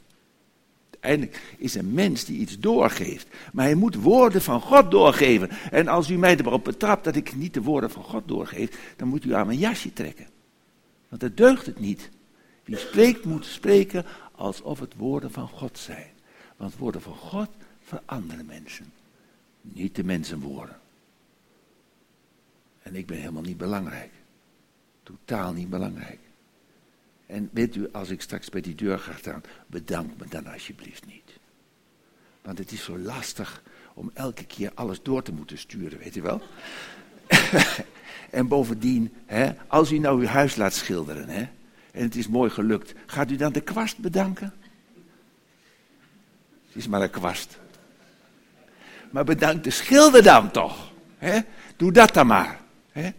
Uiteindelijk is een mens die iets doorgeeft. Maar hij moet woorden van God doorgeven. En als u mij erop betrapt dat ik niet de woorden van God doorgeef, dan moet u aan mijn jasje trekken. Want dat deugt het niet. Wie spreekt moet spreken alsof het woorden van God zijn. Want woorden van God veranderen mensen. Niet de mensenwoorden. En ik ben helemaal niet belangrijk. Totaal niet belangrijk. En weet u, als ik straks bij die deur ga staan, bedank me dan alsjeblieft niet. Want het is zo lastig om elke keer alles door te moeten sturen, weet u wel? en bovendien, hè, als u nou uw huis laat schilderen, hè, en het is mooi gelukt, gaat u dan de kwast bedanken? Het is maar een kwast. Maar bedank de schilder dan toch. Hè? Doe dat dan maar. Hè?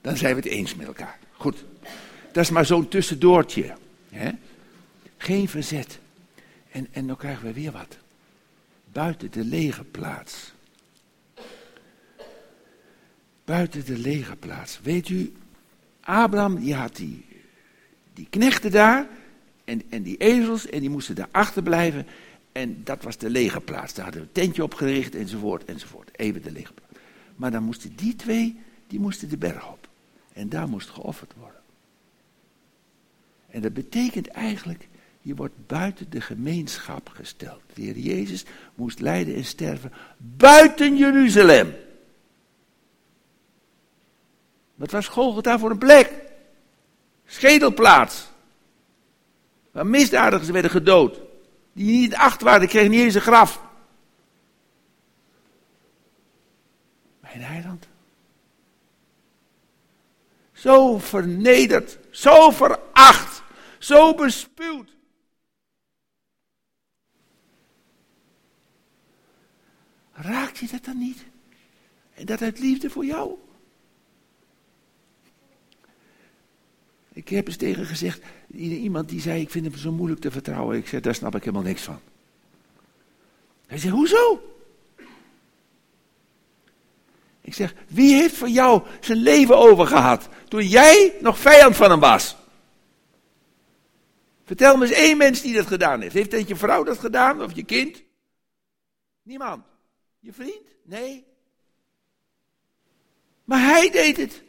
Dan zijn we het eens met elkaar. Goed. Dat is maar zo'n tussendoortje. Hè? Geen verzet. En, en dan krijgen we weer wat. Buiten de lege plaats. Buiten de lege plaats. Weet u, Abraham die had die, die knechten daar. En, en die ezels. En die moesten daar achterblijven. En dat was de lege plaats. Daar hadden we een tentje opgericht enzovoort enzovoort. Even de lege plaats. Maar dan moesten die twee, die moesten de berg op. En daar moest geofferd worden. En dat betekent eigenlijk, je wordt buiten de gemeenschap gesteld. De Heer Jezus moest lijden en sterven buiten Jeruzalem. Wat was Golgotha voor een plek? Schedelplaats. Waar misdadigers werden gedood. Die niet acht waren, kregen niet eens een graf. Mijn heiland. Zo vernederd, zo veracht, zo bespuwd. Raakt je dat dan niet? En dat uit liefde voor jou? Ik heb eens tegen gezegd, iemand die zei, ik vind hem zo moeilijk te vertrouwen. Ik zei, daar snap ik helemaal niks van. Hij zei, hoezo? Ik zeg, wie heeft voor jou zijn leven overgehad toen jij nog vijand van hem was? Vertel me eens één mens die dat gedaan heeft. Heeft dat je vrouw dat gedaan of je kind? Niemand. Je vriend? Nee. Maar hij deed het.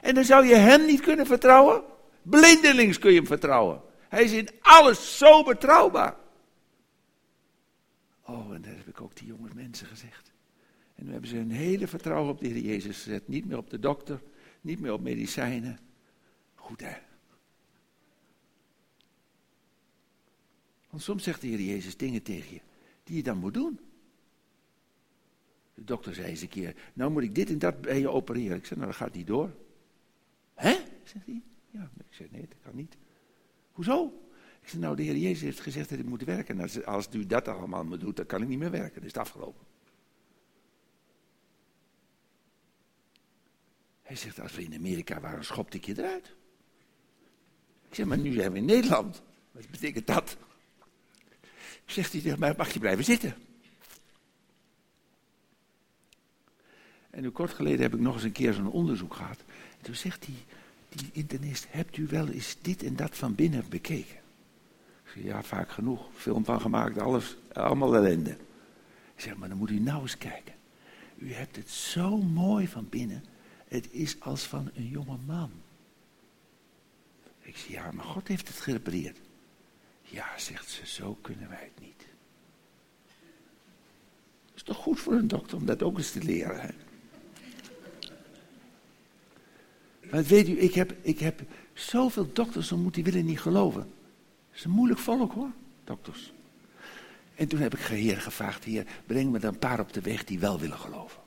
En dan zou je hem niet kunnen vertrouwen? Blindelings kun je hem vertrouwen. Hij is in alles zo betrouwbaar. Oh, en dat heb ik ook die jonge mensen gezegd. En nu hebben ze hun hele vertrouwen op de Heer Jezus gezet. Niet meer op de dokter, niet meer op medicijnen. Goed hè. Want soms zegt de Heer Jezus dingen tegen je die je dan moet doen. De dokter zei eens een keer, nou moet ik dit en dat bij je opereren. Ik zei, nou dat gaat niet door. Hè? Zegt hij. Ja, ik zei, nee, dat kan niet. Hoezo? Ik zei, nou de Heer Jezus heeft gezegd dat ik moet werken. Als, als u dat allemaal moet doen, dan kan ik niet meer werken. Dan is het afgelopen. Hij zegt, als we in Amerika waren, schopte ik je eruit. Ik zeg, maar nu zijn we in Nederland. Wat betekent dat? Zegt hij tegen mij, mag je blijven zitten? En nu kort geleden heb ik nog eens een keer zo'n onderzoek gehad. En toen zegt die, die internist, hebt u wel eens dit en dat van binnen bekeken? Ik zeg, ja, vaak genoeg. Film van gemaakt, alles, allemaal ellende. Ik zeg, maar dan moet u nou eens kijken. U hebt het zo mooi van binnen. Het is als van een jonge man. Ik zeg, ja, maar God heeft het gerepareerd. Ja, zegt ze, zo kunnen wij het niet. Het is toch goed voor een dokter om dat ook eens te leren. Hè? Maar weet u, ik heb, ik heb zoveel dokters ontmoet die willen niet geloven. Het is een moeilijk volk hoor, dokters. En toen heb ik Heer gevraagd, Heer, breng me dan een paar op de weg die wel willen geloven.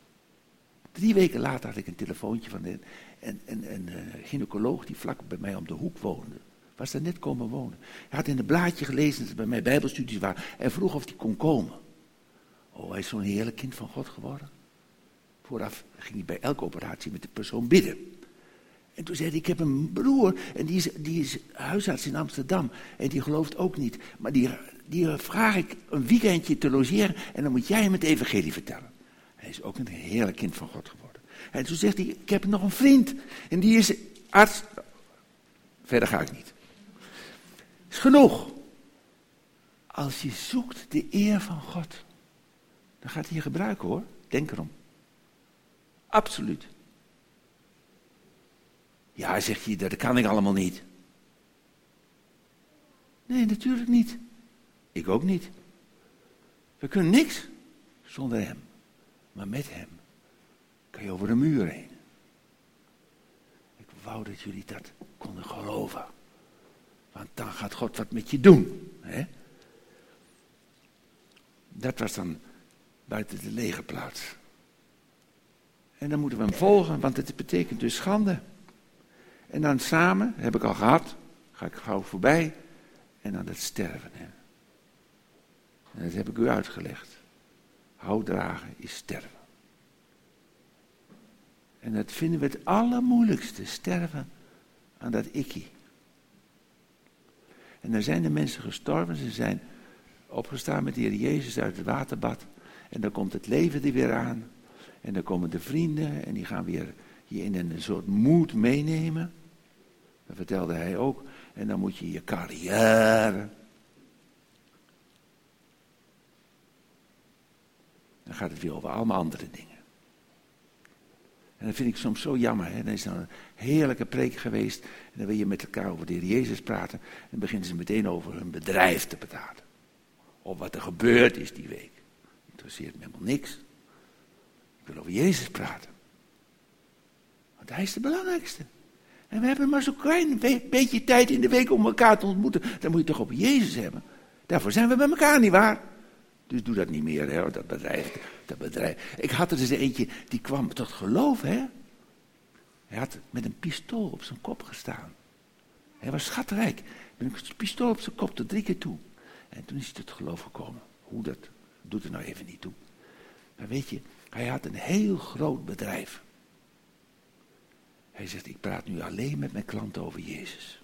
Drie weken later had ik een telefoontje van een, een, een, een, eh, gynaecoloog die vlak bij mij om de hoek woonde. Was daar net komen wonen. Hij had in een blaadje gelezen dat er bij mij bijbelstudies waren en vroeg of hij kon komen. Oh, hij is zo'n heerlijk kind van God geworden. Vooraf ging hij bij elke operatie met de persoon bidden. En toen zei hij, ik heb een broer en die is, die is huisarts in Amsterdam. En die gelooft ook niet. Maar die, die vraag ik een weekendje te logeren en dan moet jij hem het evangelie vertellen. Hij is ook een heerlijk kind van God geworden. En toen zegt hij, ik heb nog een vriend en die is arts. Verder ga ik niet. Is genoeg. Als je zoekt de eer van God, dan gaat hij je gebruiken hoor. Denk erom. Absoluut. Ja, zegt je, dat kan ik allemaal niet. Nee, natuurlijk niet. Ik ook niet. We kunnen niks zonder hem. Maar met hem kan je over de muur heen. Ik wou dat jullie dat konden geloven. Want dan gaat God wat met je doen. Hè? Dat was dan buiten de legerplaats. En dan moeten we hem volgen, want het betekent dus schande. En dan samen, heb ik al gehad, ga ik gauw voorbij. En dan het sterven. Hè. En dat heb ik u uitgelegd. Houtdragen is sterven. En dat vinden we het allermoeilijkste, sterven aan dat ikkie. En dan zijn de mensen gestorven, ze zijn opgestaan met de Heer Jezus uit het waterbad. En dan komt het leven er weer aan. En dan komen de vrienden en die gaan weer je in een soort moed meenemen. Dat vertelde hij ook. En dan moet je je carrière. Dan gaat het weer over allemaal andere dingen. En dat vind ik soms zo jammer. Hè? Dan is dan een heerlijke preek geweest. En dan wil je met elkaar over de Heer Jezus praten. En dan beginnen ze meteen over hun bedrijf te praten. Of wat er gebeurd is die week. Interesseert me helemaal niks. Ik wil over Jezus praten. Want hij is de belangrijkste. En we hebben maar zo'n klein beetje tijd in de week om elkaar te ontmoeten. Dan moet je toch op Jezus hebben. Daarvoor zijn we bij elkaar, niet waar? Dus doe dat niet meer, hè, dat bedrijf. Dat bedrijf. Ik had er dus eentje, die kwam tot geloof, hè. Hij had met een pistool op zijn kop gestaan. Hij was schatrijk. Met een pistool op zijn kop tot drie keer toe. En toen is hij tot geloof gekomen. Hoe dat, doet er nou even niet toe. Maar weet je, hij had een heel groot bedrijf. Hij zegt, ik praat nu alleen met mijn klanten over Jezus.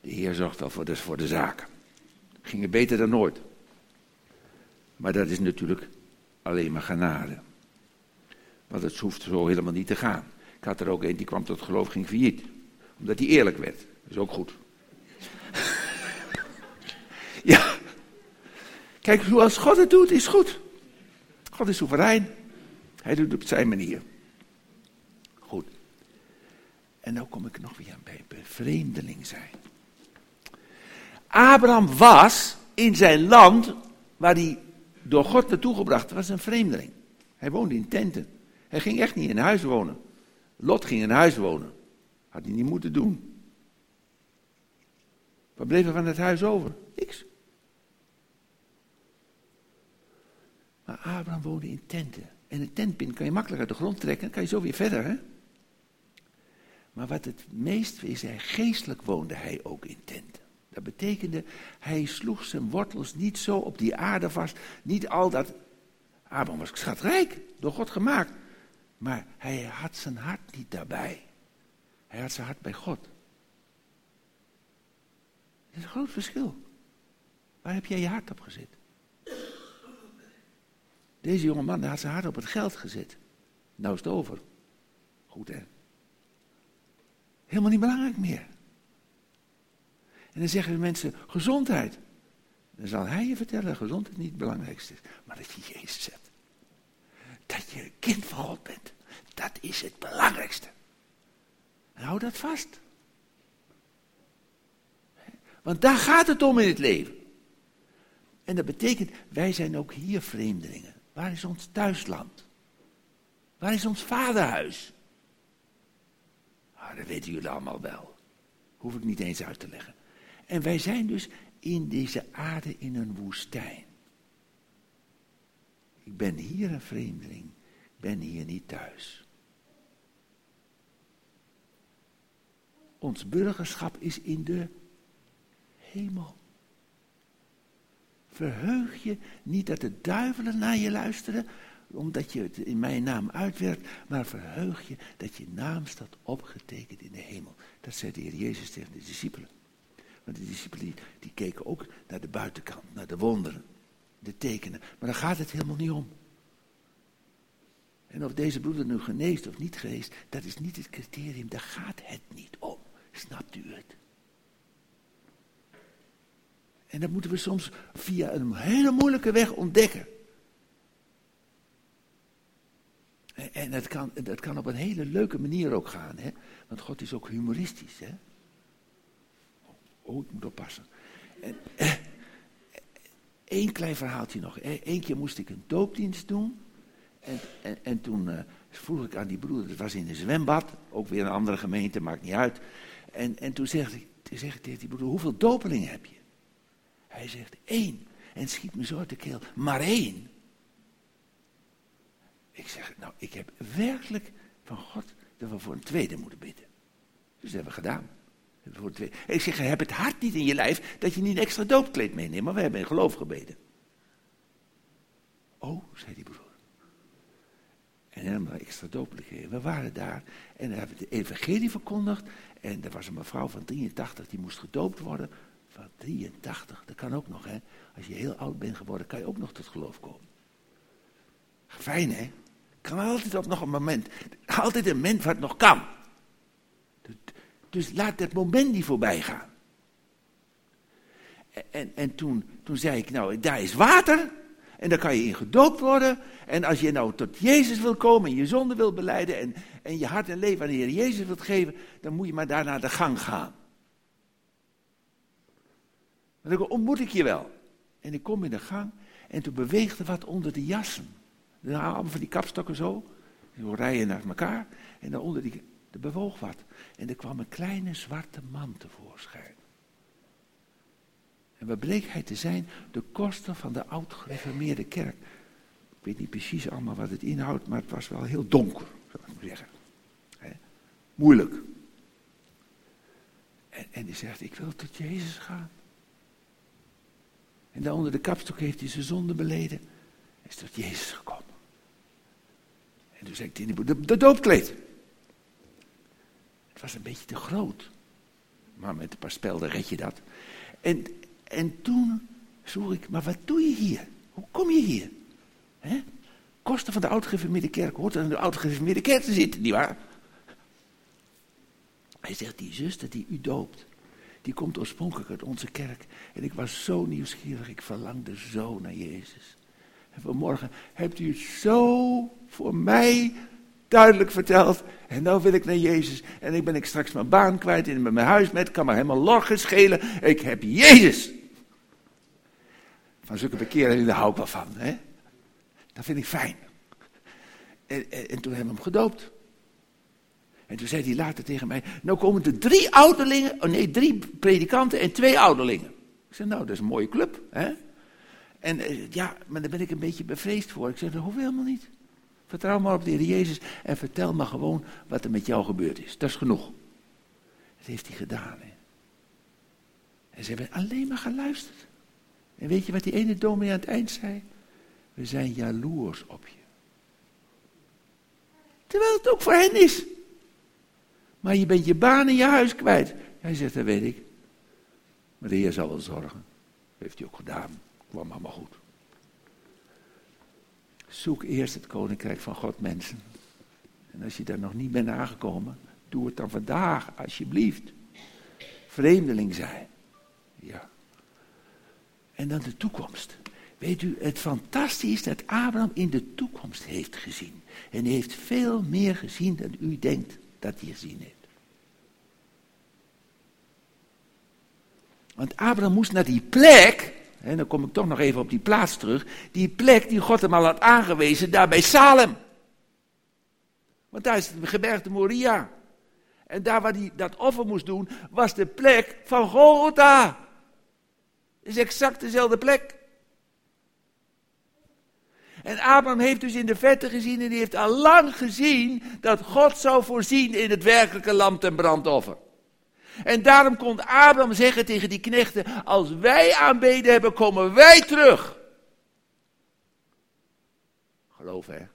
De Heer zorgt wel voor de, voor de zaken. Gingen beter dan nooit. Maar dat is natuurlijk alleen maar genade. Want het hoeft zo helemaal niet te gaan. Ik had er ook een die kwam tot geloof, ging failliet. Omdat hij eerlijk werd. Dat is ook goed. ja. Kijk, zoals God het doet, is goed. God is soeverein. Hij doet het op zijn manier. Goed. En nu kom ik nog weer bij bevreemdeling zijn. Abraham was in zijn land waar hij door God naartoe gebracht was een vreemdeling. Hij woonde in tenten. Hij ging echt niet in huis wonen. Lot ging in huis wonen. Had hij niet moeten doen. Wat bleef er van het huis over? Niks. Maar Abraham woonde in tenten. En een tentpin kan je makkelijk uit de grond trekken, dan kan je zo weer verder, hè? Maar wat het meest is, geestelijk woonde hij ook in tenten. Dat betekende, hij sloeg zijn wortels niet zo op die aarde vast. Niet al dat. Abraham was schatrijk, door God gemaakt. Maar hij had zijn hart niet daarbij. Hij had zijn hart bij God. Dat is een groot verschil. Waar heb jij je hart op gezet? Deze jonge man had zijn hart op het geld gezet. Nou is het over. Goed hè? Helemaal niet belangrijk meer. En dan zeggen de mensen, gezondheid. Dan zal hij je vertellen dat gezondheid niet het belangrijkste is. Maar dat je Jezus hebt. Dat je kind van God bent. Dat is het belangrijkste. En hou dat vast. Want daar gaat het om in het leven. En dat betekent, wij zijn ook hier vreemdelingen. Waar is ons thuisland? Waar is ons vaderhuis? Ah, dat weten jullie allemaal wel. Hoef ik niet eens uit te leggen. En wij zijn dus in deze aarde in een woestijn. Ik ben hier een vreemdeling. Ik ben hier niet thuis. Ons burgerschap is in de hemel. Verheug je niet dat de duivelen naar je luisteren, omdat je het in mijn naam uitwerkt, maar verheug je dat je naam staat opgetekend in de hemel. Dat zei de Heer Jezus tegen de discipelen. Want de discipelen die keken ook naar de buitenkant, naar de wonderen, de tekenen. Maar daar gaat het helemaal niet om. En of deze broeder nu geneest of niet geneest, dat is niet het criterium, daar gaat het niet om. Snapt u het? En dat moeten we soms via een hele moeilijke weg ontdekken. En dat kan, dat kan op een hele leuke manier ook gaan, hè? want God is ook humoristisch. Hè? Oh, ik moet oppassen. En, eh, Eén klein verhaaltje nog. Eén keer moest ik een doopdienst doen. En, en, en toen uh, vroeg ik aan die broeder, het was in een zwembad, ook weer een andere gemeente, maakt niet uit. En, en toen zeg ik, zeg ik tegen die broeder, hoeveel dopelingen heb je? Hij zegt, één. En schiet me zo uit de keel, maar één. Ik zeg, nou, ik heb werkelijk van God dat we voor een tweede moeten bidden. Dus dat hebben we gedaan. Twee. Ik zeg, heb het hart niet in je lijf dat je niet een extra doopkleed meeneemt. Maar we hebben in geloof gebeden. Oh, zei die broer. En helemaal extra doopkleed. We waren daar en dan hebben we de evangelie verkondigd. En er was een mevrouw van 83 die moest gedoopt worden. Van 83, dat kan ook nog hè. Als je heel oud bent geworden, kan je ook nog tot geloof komen. Fijn hè. Kan altijd op nog een moment. Altijd een moment het nog kan. Dus laat dat moment niet voorbij gaan. En, en toen, toen zei ik, nou, daar is water. En daar kan je in gedoopt worden. En als je nou tot Jezus wil komen en je zonde wil beleiden. En, en je hart en leven aan de Heer Jezus wilt geven. Dan moet je maar daar naar de gang gaan. Dan ontmoet ik je wel. En ik kom in de gang. En toen beweegde wat onder de jassen. Dan allemaal van die kapstokken zo. Zo rijden naar elkaar. En daaronder die, er bewoog wat. En er kwam een kleine zwarte man tevoorschijn. En wat bleek hij te zijn? De koster van de oud-gereformeerde kerk. Ik weet niet precies allemaal wat het inhoudt, maar het was wel heel donker, zou ik maar zeggen. Moeilijk. En, en hij zegt, ik wil tot Jezus gaan. En daar onder de kapstok heeft hij zijn zonde beleden. Hij is tot Jezus gekomen. En toen zei de, de doopkleed. Het was een beetje te groot. Maar met een paar spelden red je dat. En, en toen vroeg ik, maar wat doe je hier? Hoe kom je hier? Kosten van de oud-gereformeerde kerk hoort aan de oud-gereformeerde kerk te zitten, nietwaar? Hij zegt, die zuster die u doopt, die komt oorspronkelijk uit onze kerk. En ik was zo nieuwsgierig, ik verlangde zo naar Jezus. En vanmorgen hebt u het zo voor mij duidelijk verteld. En nou wil ik naar Jezus. En ik ben ik straks mijn baan kwijt en mijn huis met. Kan me helemaal lorgen schelen. Ik heb Jezus. Van zulke bekeringen, hou ik wel van. Hè? Dat vind ik fijn. En, en, en toen hebben we hem gedoopt. En toen zei hij later tegen mij, nou komen er drie ouderlingen, oh nee, drie predikanten en twee ouderlingen. Ik zei, nou, dat is een mooie club, hè? En eh, ja, maar daar ben ik een beetje bevreesd voor. Ik zei, dat hoeft helemaal niet. Vertrouw maar op de Heer Jezus en vertel maar gewoon wat er met jou gebeurd is. Dat is genoeg. Dat heeft hij gedaan. Hè? En ze hebben alleen maar geluisterd. En weet je wat die ene dominee aan het eind zei? We zijn jaloers op je. Terwijl het ook voor hen is. Maar je bent je baan en je huis kwijt. Hij zegt, dat weet ik. Maar de Heer zal wel zorgen. heeft hij ook gedaan. Kwam allemaal goed. Zoek eerst het koninkrijk van God, mensen. En als je daar nog niet bent aangekomen, doe het dan vandaag, alsjeblieft. Vreemdeling zijn. Ja. En dan de toekomst. Weet u, het fantastische is dat Abraham in de toekomst heeft gezien. En hij heeft veel meer gezien dan u denkt dat hij gezien heeft. Want Abraham moest naar die plek, en dan kom ik toch nog even op die plaats terug, die plek die God hem al had aangewezen, daar bij Salem. Want daar is het gebergte Moria. En daar waar hij dat offer moest doen, was de plek van Golgotha. Is exact dezelfde plek. En Abraham heeft dus in de verte gezien en die heeft al lang gezien dat God zou voorzien in het werkelijke lam ten brandoffer. En daarom kon Abraham zeggen tegen die knechten, als wij aanbeden hebben, komen wij terug. Geloof hè.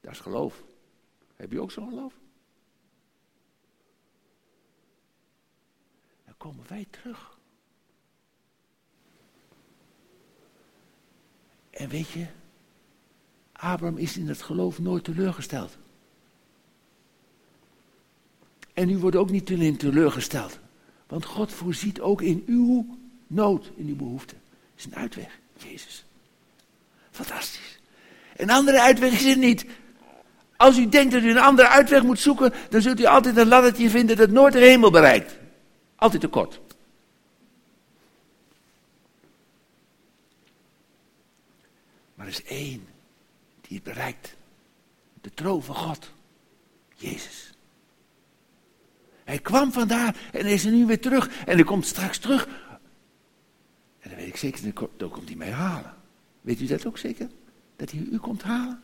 Dat is geloof. Heb je ook zo'n geloof? Dan komen wij terug. En weet je, Abraham is in het geloof nooit teleurgesteld. En u wordt ook niet alleen teleurgesteld. Want God voorziet ook in uw nood, in uw behoefte. is een uitweg, Jezus. Fantastisch. Een andere uitweg is er niet. Als u denkt dat u een andere uitweg moet zoeken, dan zult u altijd een laddertje vinden dat nooit de hemel bereikt. Altijd te kort. Maar er is één die het bereikt. De troon van God. Jezus. Hij kwam vandaar en is er nu weer terug. En hij komt straks terug. En dan weet ik zeker, dan komt hij mij halen. Weet u dat ook zeker? Dat hij u komt halen?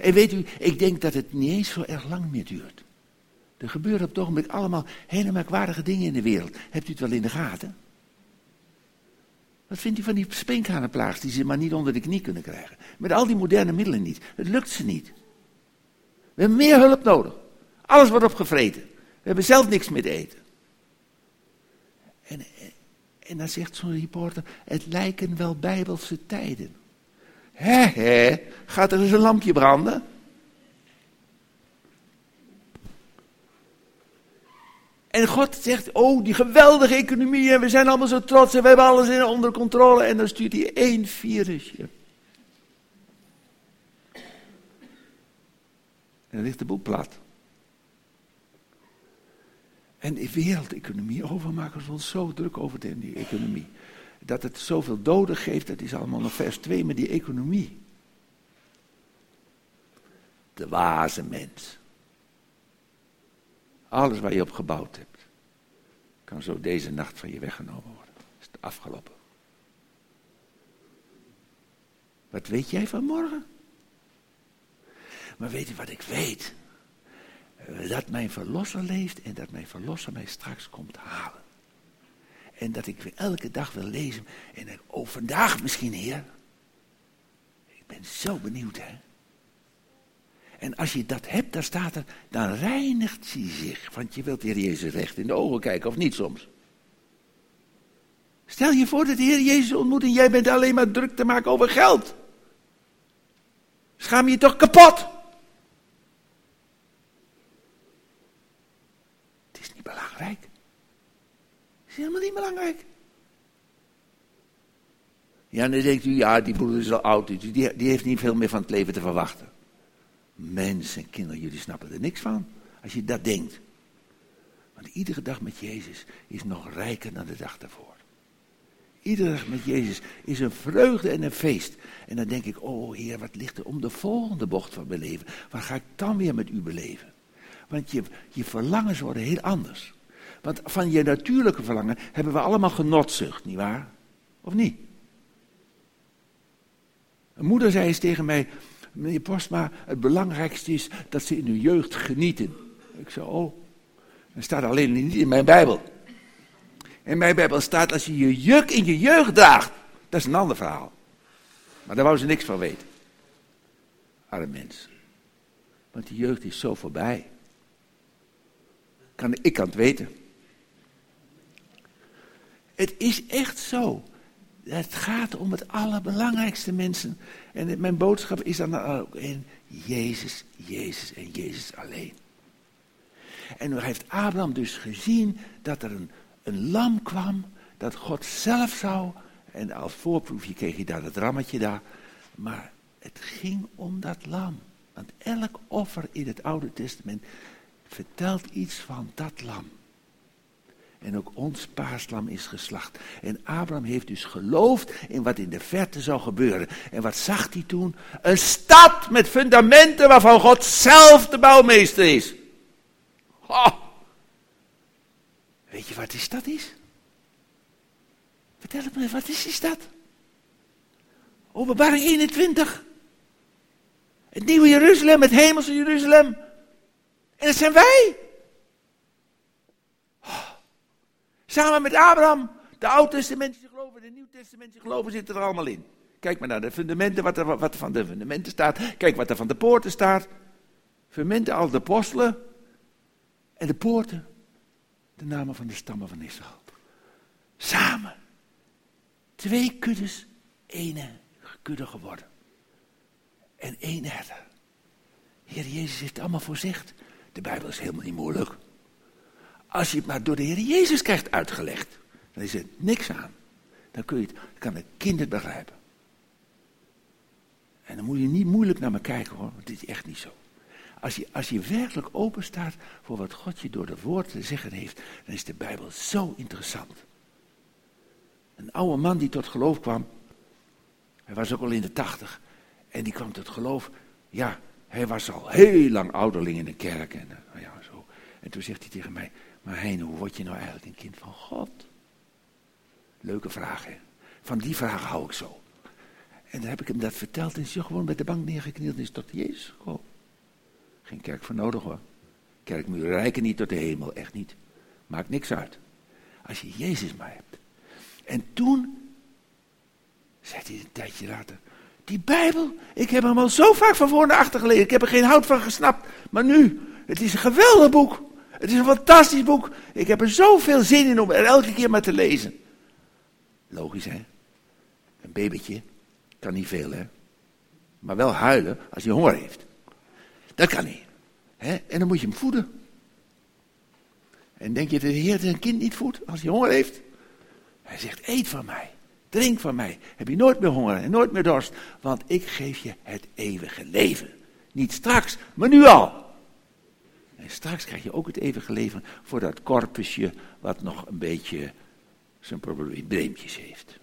En weet u, ik denk dat het niet eens zo erg lang meer duurt. Er gebeuren op het ogenblik allemaal hele merkwaardige dingen in de wereld. Hebt u het wel in de gaten? Wat vindt u van die spinkhanenplaag die ze maar niet onder de knie kunnen krijgen? Met al die moderne middelen niet. Het lukt ze niet. We hebben meer hulp nodig. Alles wordt opgevreten. We hebben zelf niks meer te eten. En, en dan zegt zo'n reporter, het lijken wel bijbelse tijden. Hé, hé, gaat er eens een lampje branden? En God zegt, oh, die geweldige economie en we zijn allemaal zo trots en we hebben alles onder controle. En dan stuurt hij één virusje. En dan ligt de boel plat. En de wereldeconomie, oh, we ons zo druk over die economie. Dat het zoveel doden geeft, dat is allemaal nog vers 2, maar die economie. De waze mens. Alles waar je op gebouwd hebt, kan zo deze nacht van je weggenomen worden. Is het afgelopen. Wat weet jij van morgen? Maar weet je wat ik weet? Dat mijn verlosser leeft en dat mijn verlosser mij straks komt halen. En dat ik weer elke dag wil lezen. En denk, oh vandaag misschien heer. Ik ben zo benieuwd hè. En als je dat hebt, dan staat er, dan reinigt hij zich. Want je wilt Heer Jezus recht in de ogen kijken, of niet soms? Stel je voor dat de Heer Jezus ontmoet en jij bent alleen maar druk te maken over geld. Schaam je toch kapot? Het is niet belangrijk. Het is helemaal niet belangrijk. Ja, dan denkt u, ja, die broeder is al oud, die, die heeft niet veel meer van het leven te verwachten. Mensen en kinderen, jullie snappen er niks van als je dat denkt. Want iedere dag met Jezus is nog rijker dan de dag daarvoor. Iedere dag met Jezus is een vreugde en een feest. En dan denk ik, oh Heer, wat ligt er om de volgende bocht van mijn leven? Wat ga ik dan weer met u beleven? Want je, je verlangens worden heel anders. Want van je natuurlijke verlangen hebben we allemaal genotzucht, nietwaar? Of niet? Een moeder zei eens tegen mij, meneer Postma, het belangrijkste is dat ze in hun jeugd genieten. Ik zei, oh, dat staat alleen niet in mijn Bijbel. In mijn Bijbel staat als je je juk in je jeugd draagt. Dat is een ander verhaal. Maar daar wou ze niks van weten. Arme mens. Want die jeugd is zo voorbij. Kan, ik kan het weten. Het is echt zo. Het gaat om het allerbelangrijkste mensen. En mijn boodschap is dan ook in Jezus, Jezus en Jezus alleen. En heeft Abraham dus gezien dat er een, een lam kwam, dat God zelf zou, en als voorproefje kreeg hij daar het rammetje daar, maar het ging om dat lam. Want elk offer in het Oude Testament vertelt iets van dat lam. En ook ons paaslam is geslacht. En Abraham heeft dus geloofd in wat in de verte zou gebeuren. En wat zag hij toen? Een stad met fundamenten waarvan God zelf de bouwmeester is. Weet je wat die stad is? Vertel het me, wat is die stad? Openbaring 21. Het nieuwe Jeruzalem, het hemelse Jeruzalem. En dat zijn wij. Samen met Abraham. De Oud-testamentische geloven, de Nieuw-testamentische geloven zitten er allemaal in. Kijk maar naar de fundamenten, wat er, wat van de fundamenten staat. Kijk wat er van de poorten staat. Fundamenten al de apostelen. En de poorten, de namen van de stammen van Israël. Samen. Twee kuddes, één kudde geworden. En één herder. Heer Jezus heeft het allemaal voorzegd. De Bijbel is helemaal niet moeilijk. Als je het maar door de Heer Jezus krijgt uitgelegd, dan is er niks aan. Dan, kun je het, kan een kind het begrijpen. En dan moet je niet moeilijk naar me kijken hoor, want dit is echt niet zo. Als je, als je werkelijk open staat voor wat God je door de woord te zeggen heeft, dan is de Bijbel zo interessant. Een oude man die tot geloof kwam, hij was ook al in de tachtig, en die kwam tot geloof, ja, hij was al heel lang ouderling in de kerk. En, nou ja, zo. en toen zegt hij tegen mij, maar Heine, hoe word je nou eigenlijk een kind van God? Leuke vraag, hè? Van die vraag hou ik zo. En dan heb ik hem dat verteld en is hij gewoon bij de bank neergeknield en is tot Jezus gekomen. Geen kerk voor nodig hoor. Kerkmuren rijken niet tot de hemel, echt niet. Maakt niks uit. Als je Jezus maar hebt. En toen, zei hij een tijdje later, die Bijbel, ik heb hem al zo vaak van voor naar achter gelezen. Ik heb er geen hout van gesnapt. Maar nu, het is een geweldig boek. Het is een fantastisch boek. Ik heb er zoveel zin in om er elke keer maar te lezen. Logisch hè? Een babytje kan niet veel hè? Maar wel huilen als hij honger heeft. Dat kan niet. Hè? En dan moet je hem voeden. En denk je dat de Heer zijn kind niet voedt als hij honger heeft? Hij zegt, eet van mij. Drink van mij. Heb je nooit meer honger en nooit meer dorst. Want ik geef je het eeuwige leven. Niet straks, maar nu al. En straks krijg je ook het eeuwige leven voor dat korpusje wat nog een beetje zijn probleempjes heeft.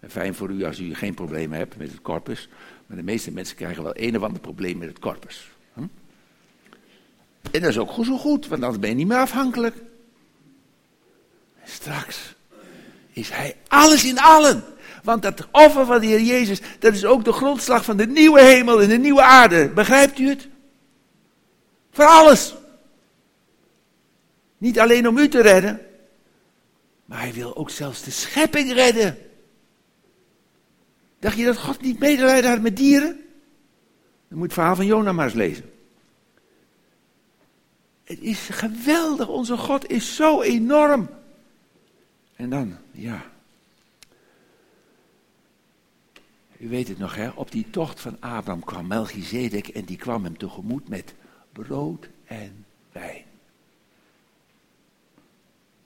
En fijn voor u als u geen problemen hebt met het corpus. Maar de meeste mensen krijgen wel een of ander probleem met het corpus. Hm? En dat is ook goed zo goed, want anders ben je niet meer afhankelijk. Straks is hij alles in allen. Want dat offer van de Heer Jezus, dat is ook de grondslag van de nieuwe hemel en de nieuwe aarde. Begrijpt u het? Voor alles. Niet alleen om u te redden, maar hij wil ook zelfs de schepping redden. Dacht je dat God niet medelijden had met dieren? Dan moet het verhaal van Jona maar eens lezen. Het is geweldig, onze God is zo enorm. En dan, ja. U weet het nog, hè? Op die tocht van Abraham kwam Melchizedek en die kwam hem tegemoet met brood en wijn.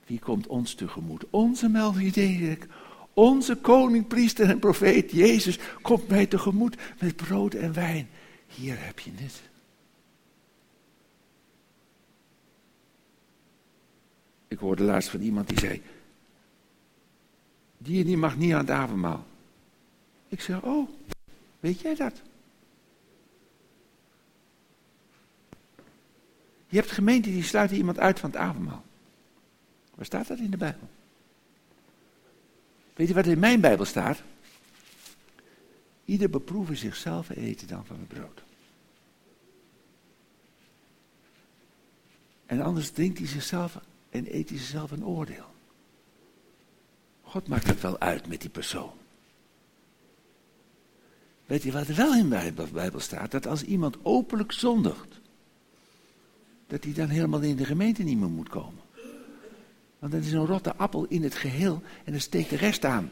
Wie komt ons tegemoet? Onze Melchizedek, onze koning, priester en profeet Jezus komt mij tegemoet met brood en wijn. Hier heb je het. Ik hoorde laatst van iemand die zei, Die die mag niet aan het avondmaal. Ik zeg, oh, weet jij dat? Je hebt gemeenten die sluiten iemand uit van het avondmaal. Waar staat dat in de Bijbel? Weet je wat in mijn Bijbel staat? Ieder beproeven zichzelf en eten dan van het brood. En anders drinkt hij zichzelf en eet hij zichzelf een oordeel. God maakt het wel uit met die persoon. Weet je wat er wel in de Bijbel staat? Dat als iemand openlijk zondigt, dat hij dan helemaal in de gemeente niet meer moet komen. Want dat is een rotte appel in het geheel en dan steekt de rest aan.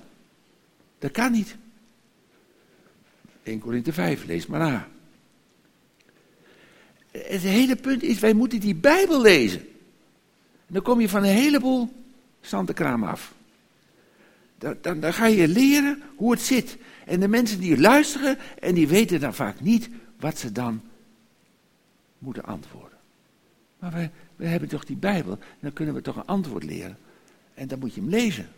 Dat kan niet. 1 Korinthe 5, lees maar na. Het hele punt is, wij moeten die Bijbel lezen. En dan kom je van een heleboel zandenkraam af. Dan, dan, dan ga je leren hoe het zit. En de mensen die luisteren en die weten dan vaak niet wat ze dan moeten antwoorden. Maar wij, wij hebben toch die Bijbel, dan kunnen we toch een antwoord leren. En dan moet je hem lezen.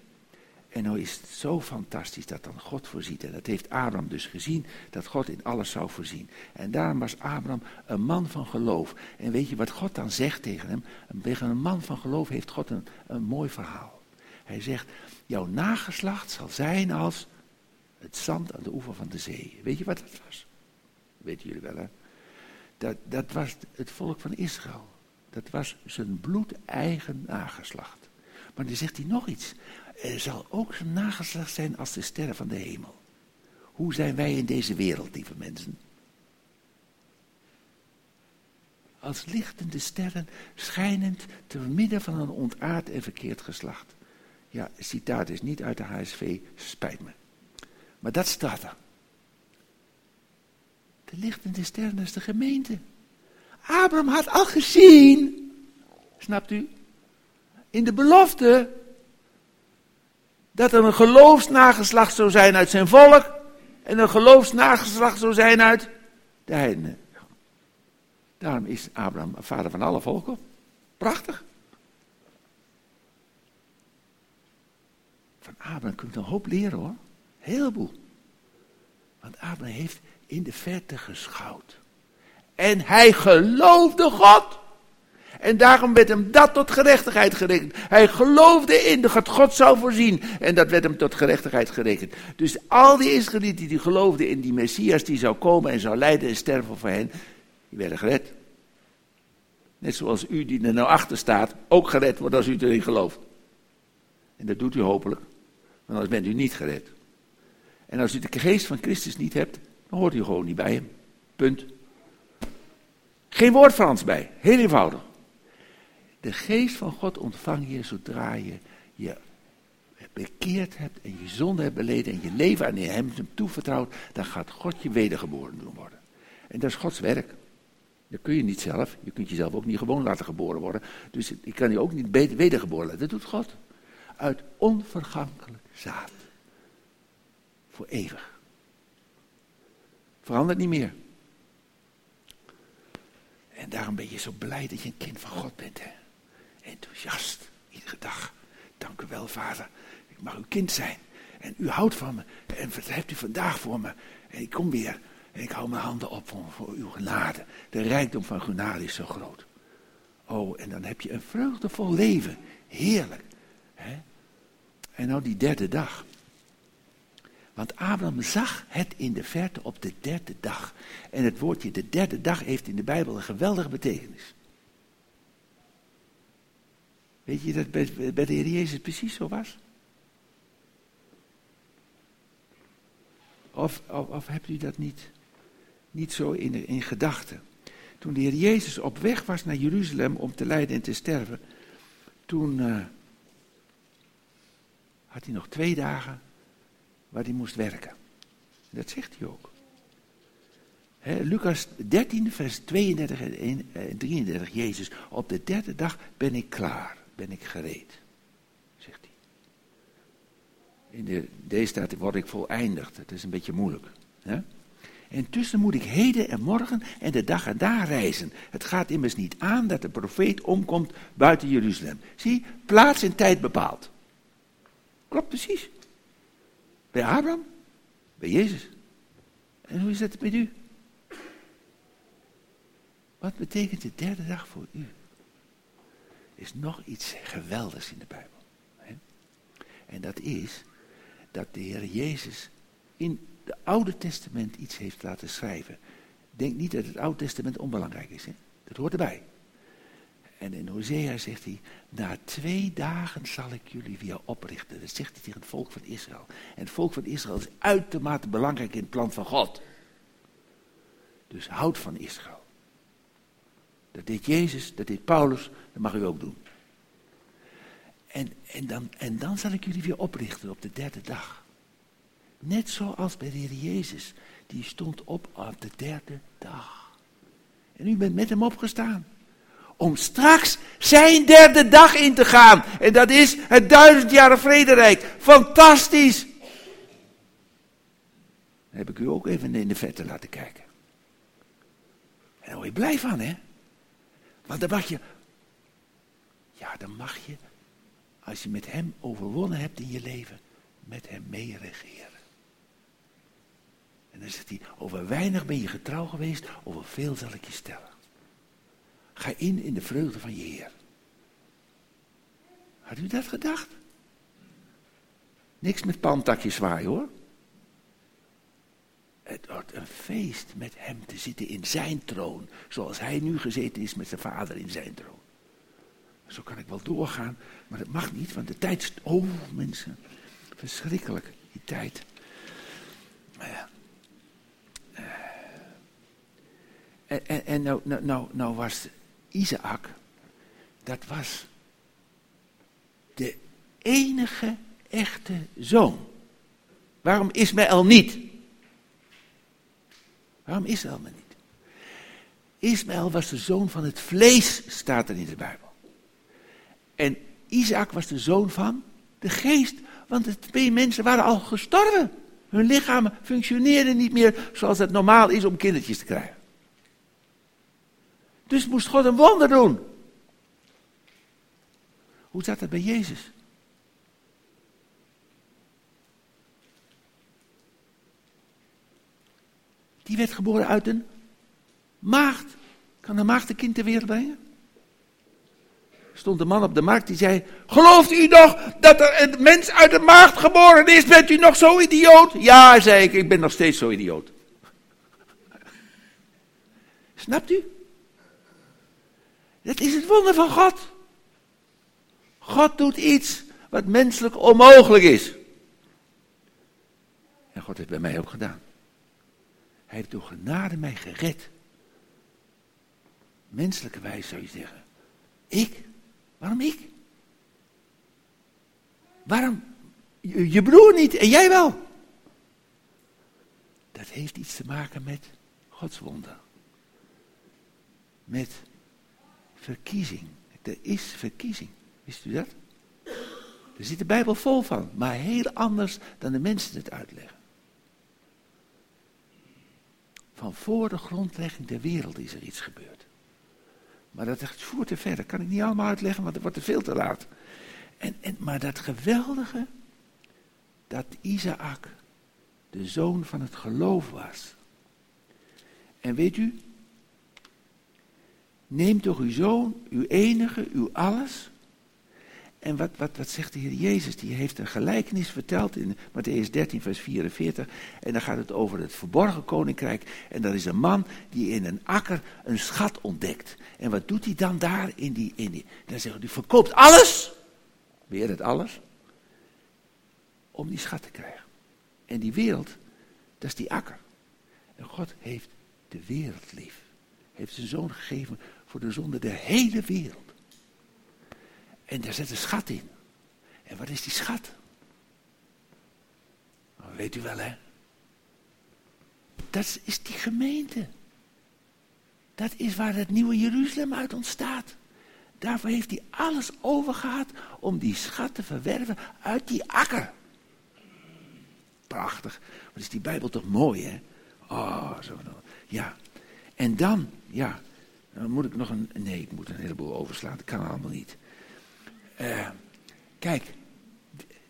En nou is het zo fantastisch dat dan God voorziet. En dat heeft Abraham dus gezien, dat God in alles zou voorzien. En daarom was Abraham een man van geloof. En weet je wat God dan zegt tegen hem? Tegen een man van geloof heeft God een, een mooi verhaal. Hij zegt, jouw nageslacht zal zijn als het zand aan de oever van de zee. Weet je wat dat was? Dat weten jullie wel hè? Dat, dat was het volk van Israël. Dat was zijn bloedeigen nageslacht. Maar dan zegt hij nog iets. Er zal ook zijn nageslacht zijn als de sterren van de hemel. Hoe zijn wij in deze wereld, lieve mensen? Als lichtende sterren, schijnend te midden van een ontaard en verkeerd geslacht. Ja, citaat is niet uit de HSV, spijt me. Maar dat staat er. De lichtende sterren is de gemeente. Abraham had al gezien, snapt u, in de belofte dat er een geloofsnageslacht zou zijn uit zijn volk en een geloofsnageslacht zou zijn uit de heidenen. Daarom is Abraham vader van alle volken. Prachtig. Van Abraham kunt je een hoop leren hoor. Heleboel. Want Abraham heeft in de verte geschouwd. En hij geloofde God. En daarom werd hem dat tot gerechtigheid gerekend. Hij geloofde in dat God zou voorzien. En dat werd hem tot gerechtigheid gerekend. Dus al die Israëlieten die geloofden in die Messias die zou komen en zou lijden en sterven voor hen, die werden gered. Net zoals u die er nou achter staat, ook gered wordt als u erin gelooft. En dat doet u hopelijk. Want anders bent u niet gered. En als u de geest van Christus niet hebt, dan hoort u gewoon niet bij hem. Punt. Geen woord Frans bij. Heel eenvoudig. De geest van God ontvang je zodra je je bekeerd hebt en je zonde hebt beleden en je leven aan hem toevertrouwt, dan gaat God je wedergeboren doen worden. En dat is Gods werk. Dat kun je niet zelf. Je kunt jezelf ook niet gewoon laten geboren worden. Dus ik kan je ook niet wedergeboren laten. Dat doet God. Uit onvergankelijk zaad. Voor eeuwig. Verandert niet meer. En daarom ben je zo blij dat je een kind van God bent. Hè? Enthousiast, iedere dag. Dank u wel, vader. Ik mag uw kind zijn. En u houdt van me. En wat hebt u vandaag voor me? En ik kom weer. En ik hou mijn handen op voor, uw genade. De rijkdom van genade is zo groot. Oh, en dan heb je een vreugdevol leven. Heerlijk. Hè? En nou die derde dag. Want Abraham zag het in de verte op de derde dag. En het woordje de derde dag heeft in de Bijbel een geweldige betekenis. Weet je dat bij, de Heer Jezus precies zo was? Of, of, of hebt u dat niet, niet zo in, in gedachten? Toen de Heer Jezus op weg was naar Jeruzalem om te lijden en te sterven, toen uh, had hij nog twee dagen waar hij moest werken. Dat zegt hij ook. He, Lucas 13, vers 32 en 33, Jezus, op de derde dag ben ik klaar, ben ik gereed, zegt hij. In de, deze staat, word ik voleindigd, dat is een beetje moeilijk. He? En tussen moet ik heden en morgen en de dag en daar reizen. Het gaat immers niet aan dat de profeet omkomt buiten Jeruzalem. Zie, plaats en tijd bepaald. Klopt precies. Bij Abraham? Bij Jezus. En hoe is dat met u? Wat betekent de derde dag voor u? is nog iets geweldigs in de Bijbel. En dat is dat de Heer Jezus in het Oude Testament iets heeft laten schrijven. Denk niet dat het Oude Testament onbelangrijk is. Hè? Dat hoort erbij. En in Hosea zegt hij, na twee dagen zal ik jullie weer oprichten. Dat zegt hij tegen het volk van Israël. En het volk van Israël is uitermate belangrijk in het plan van God. Dus houd van Israël. Dat deed Jezus, dat deed Paulus, dat mag u ook doen. En, en, dan, en dan zal ik jullie weer oprichten op de derde dag. Net zoals bij de Heer Jezus. Die stond op op de derde dag. En u bent met hem opgestaan. Om straks zijn derde dag in te gaan. En dat is het duizendjaren vrederijk. Fantastisch. Heb ik u ook even in de vette laten kijken. En daar word je blij van, hè? Want dan mag je, ja, dan mag je, als je met hem overwonnen hebt in je leven, met hem meeregeren. En dan zegt hij, over weinig ben je getrouw geweest, over veel zal ik je stellen. Ga in in de vreugde van je Heer. Had u dat gedacht? Niks met pantakjes zwaaien hoor. Het wordt een feest met hem te zitten in zijn troon. Zoals hij nu gezeten is met zijn vader in zijn troon. Zo kan ik wel doorgaan, maar dat mag niet, want de tijd. Oh, mensen. Verschrikkelijk, die tijd. Maar ja. En, en, en nou, nou, nou, nou was Isaac, dat was de enige echte zoon. Waarom Ismaël niet? Waarom Israël maar niet? Ismaël was de zoon van het vlees, staat er in de Bijbel. En Isaac was de zoon van de geest. Want de twee mensen waren al gestorven. Hun lichamen functioneerden niet meer zoals het normaal is om kindertjes te krijgen. Dus moest God een wonder doen. Hoe zat dat bij Jezus? Die werd geboren uit een maagd. Kan een maagd een kind ter wereld brengen? Stond een man op de markt die zei: Gelooft u nog dat er een mens uit een maagd geboren is? Bent u nog zo idioot? Ja, zei ik, ik ben nog steeds zo idioot. Snapt u? Dat is het wonder van God. God doet iets wat menselijk onmogelijk is. En God heeft bij mij ook gedaan. Hij heeft door genade mij gered. Menselijke wijze zou je zeggen. Ik? Waarom ik? Waarom je broer niet en jij wel? Dat heeft iets te maken met Gods wonder. Met verkiezing. Er is verkiezing. Wist u dat? Er zit de Bijbel vol van, maar heel anders dan de mensen het uitleggen. Van voor de grondlegging der wereld is er iets gebeurd. Maar dat voert te ver. Dat kan ik niet allemaal uitleggen, want het wordt te veel te laat. En, en, maar dat geweldige, dat Isaac de zoon van het geloof was. En weet u, neem toch uw zoon, uw enige, uw alles, en wat, wat, wat zegt de Heer Jezus? Die heeft een gelijkenis verteld in Matthäus 13, vers 44. En dan gaat het over het verborgen koninkrijk. En dat is een man die in een akker een schat ontdekt. En wat doet hij dan daar in die. In die dan zegt hij: die verkoopt alles. Weer het alles. Om die schat te krijgen. En die wereld, dat is die akker. En God heeft de wereld lief. Heeft zijn zoon gegeven voor de zonde der hele wereld. En daar zit een schat in. En wat is die schat? Dat weet u wel, hè? Dat is die gemeente. Dat is waar het nieuwe Jeruzalem uit ontstaat. Daarvoor heeft hij alles overgehad om die schat te verwerven uit die akker. Prachtig. Wat is die Bijbel toch mooi, hè? Oh, zo. Ja. En dan, ja, dan moet ik nog een. Nee, ik moet een heleboel overslaan. Dat kan allemaal niet. Uh, kijk,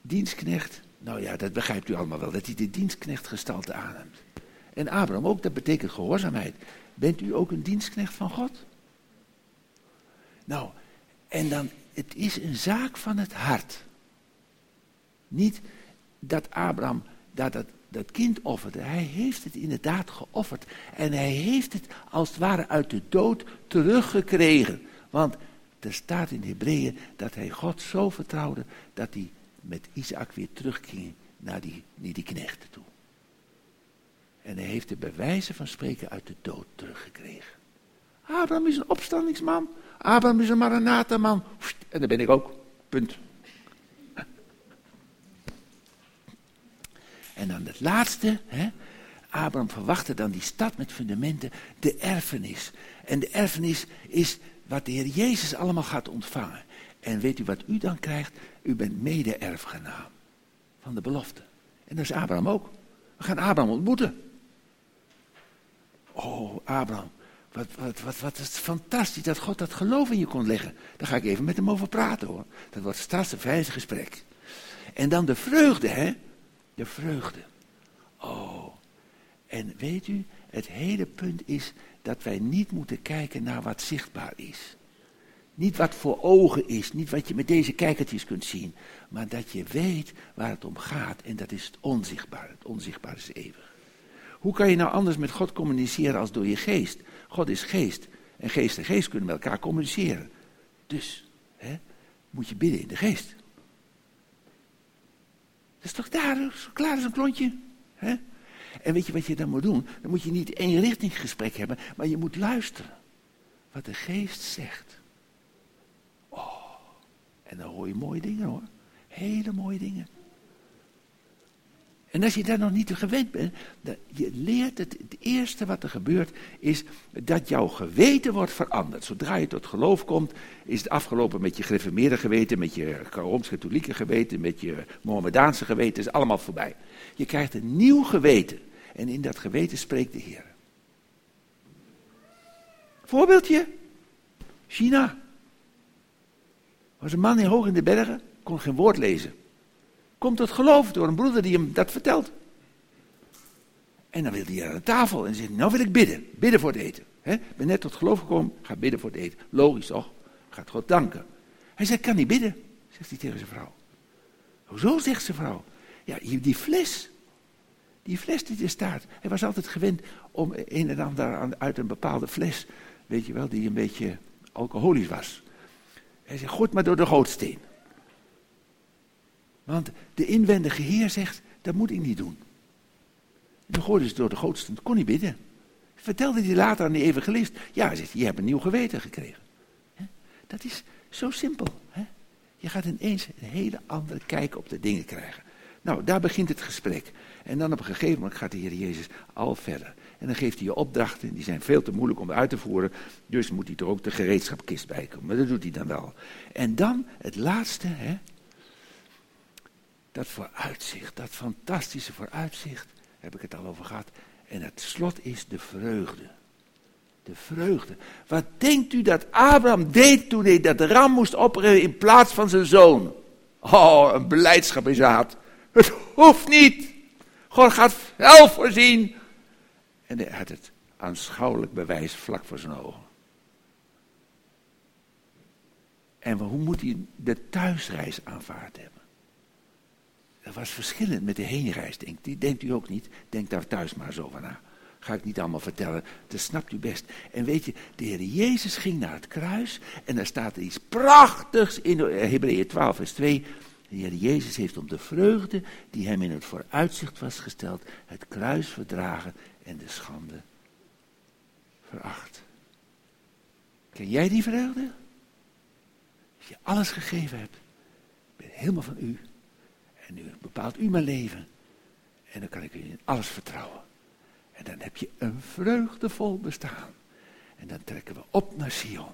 dienstknecht Nou ja, dat begrijpt u allemaal wel, dat hij de dienstknechtgestalte aanneemt. En Abraham ook, dat betekent gehoorzaamheid. Bent u ook een dienstknecht van God? Nou, en dan, het is een zaak van het hart. Niet dat Abraham dat, dat, dat kind offerde. Hij heeft het inderdaad geofferd. En hij heeft het als het ware uit de dood teruggekregen. Want er staat in Hebreeën dat hij God zo vertrouwde dat hij met Isaac weer terugging naar die, naar die knechten toe. En hij heeft de bewijzen van spreken uit de dood teruggekregen. Abraham is een opstandingsman. Abraham is een Maranatha-man. En dat ben ik ook. Punt. En dan het laatste. Hè? Abraham verwachtte dan die stad met fundamenten, de erfenis. En de erfenis is wat de Heer Jezus allemaal gaat ontvangen. En weet u wat u dan krijgt? U bent mede-erfgenaam van de belofte. En dat is Abraham ook. We gaan Abraham ontmoeten. Oh, Abraham, wat, wat, wat, wat is fantastisch dat God dat geloof in je kon leggen. Daar ga ik even met hem over praten hoor. Dat wordt straks een vijfde gesprek. En dan de vreugde, hè? De vreugde. Oh. En weet u, het hele punt is dat wij niet moeten kijken naar wat zichtbaar is. Niet wat voor ogen is, niet wat je met deze kijkertjes kunt zien, maar dat je weet waar het om gaat en dat is het onzichtbaar. Het onzichtbaar is eeuwig. Hoe kan je nou anders met God communiceren als door je geest? God is geest en geest en geest kunnen met elkaar communiceren. Dus hè, moet je bidden in de geest. Is toch daar, klaar als een klontje? Hè? En weet je wat je dan moet doen? Dan moet je niet één richting gesprek hebben, maar je moet luisteren. Wat de geest zegt. Oh, en dan hoor je mooie dingen hoor. Hele mooie dingen. En als je daar nog niet gewend bent, je leert het, het eerste wat er gebeurt, is dat jouw geweten wordt veranderd. Zodra je tot geloof komt, is het afgelopen met je gereformeerde geweten, met je rooms-katholieke geweten, met je Mohammedaanse geweten, is allemaal voorbij. Je krijgt een nieuw geweten. En in dat geweten spreekt de Heer. Voorbeeldje. China. was een man in hoog in de bergen, kon geen woord lezen. Komt tot geloof door een broeder die hem dat vertelt. En dan wil hij aan de tafel en zegt, nou wil ik bidden. Bidden voor het eten. Ik ben net tot geloof gekomen, ga bidden voor het eten. Logisch toch? Gaat God danken. Hij zegt, kan niet bidden, zegt hij tegen zijn vrouw. Hoezo, zegt zijn vrouw. Ja, die fles, die fles die er staat. Hij was altijd gewend om een en ander uit een bepaalde fles, weet je wel, die een beetje alcoholisch was. Hij zegt, goed maar door de gootsteen. Want de inwendige Heer zegt, dat moet ik niet doen. Dan gooide ze door de gootsteen, kon niet bidden. Vertelde hij later aan de evangelist, ja, zegt, je hebt een nieuw geweten gekregen. Dat is zo simpel. Je gaat ineens een hele andere kijk op de dingen krijgen. Nou, daar begint het gesprek. En dan op een gegeven moment gaat de Heer Jezus al verder. En dan geeft hij je opdrachten, die zijn veel te moeilijk om uit te voeren. Dus moet hij er ook de gereedschapkist bij komen. Maar dat doet hij dan wel. En dan het laatste, hè, dat vooruitzicht, dat fantastische vooruitzicht, heb ik het al over gehad. En het slot is de vreugde. De vreugde. Wat denkt u dat Abraham deed toen hij dat ram moest oprichten in plaats van zijn zoon? Oh, een blijdschap in zijn. Het hoeft niet. God gaat wel voorzien. En hij had het aanschouwelijk bewijs vlak voor zijn ogen. En hoe moet hij de thuisreis aanvaard hebben? Dat was verschillend met de heenreis, denkt u. Denkt u ook niet? Denk daar thuis maar zo van na. Ga ik niet allemaal vertellen, dat snapt u best. En weet je, de Heer Jezus ging naar het kruis en daar staat er iets prachtigs in Hebreeën 12 vers 2. De Heer Jezus heeft om de vreugde die hem in het vooruitzicht was gesteld, het kruis verdragen en de schande veracht. Ken jij die vreugde? Als je alles gegeven hebt, ben helemaal van u. En nu bepaalt u mijn leven. En dan kan ik u in alles vertrouwen. En dan heb je een vreugdevol bestaan. En dan trekken we op naar Sion.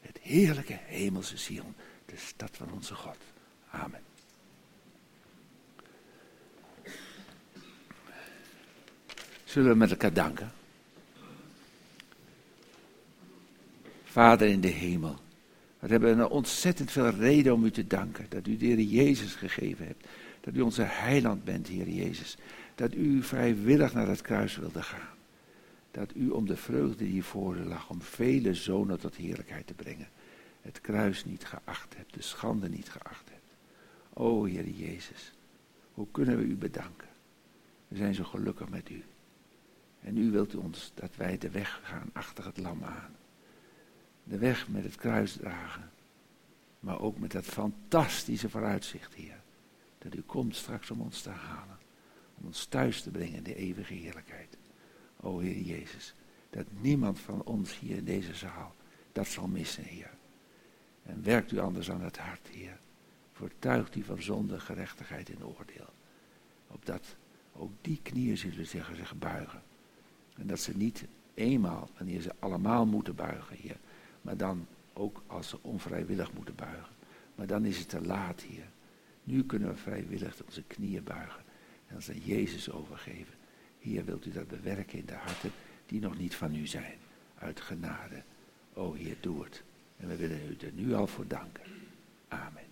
Het heerlijke hemelse Sion. De stad van onze God. Amen. Zullen we met elkaar danken? Vader in de hemel. We hebben een ontzettend veel reden om u te danken. Dat u de Heer Jezus gegeven hebt Dat u onze heiland bent, Heer Jezus. Dat u vrijwillig naar het kruis wilde gaan. Dat u om de vreugde die voor u lag, om vele zonen tot heerlijkheid te brengen, het kruis niet geacht hebt, de schande niet geacht hebt. O Heer Jezus, hoe kunnen we u bedanken? We zijn zo gelukkig met u. En u wilt ons dat wij de weg gaan achter het lam aan. De weg met het kruis dragen. Maar ook met dat fantastische vooruitzicht, Heer. Dat u komt straks om ons te halen. Om ons thuis te brengen in de eeuwige heerlijkheid. O Heer Jezus. Dat niemand van ons hier in deze zaal dat zal missen, Heer. En werkt u anders aan het hart, Heer. Vertuigt u van zonde, gerechtigheid en oordeel. Opdat ook die knieën zullen zich, zich buigen. En dat ze niet eenmaal, wanneer ze allemaal moeten buigen, Heer. Maar dan ook als ze onvrijwillig moeten buigen. Maar dan is het te laat, Heer. Nu kunnen we vrijwillig onze knieën buigen en ons aan Jezus overgeven. Heer, wilt u dat bewerken in de harten die nog niet van u zijn. Uit genade. O Heer, doe het. En we willen u er nu al voor danken. Amen.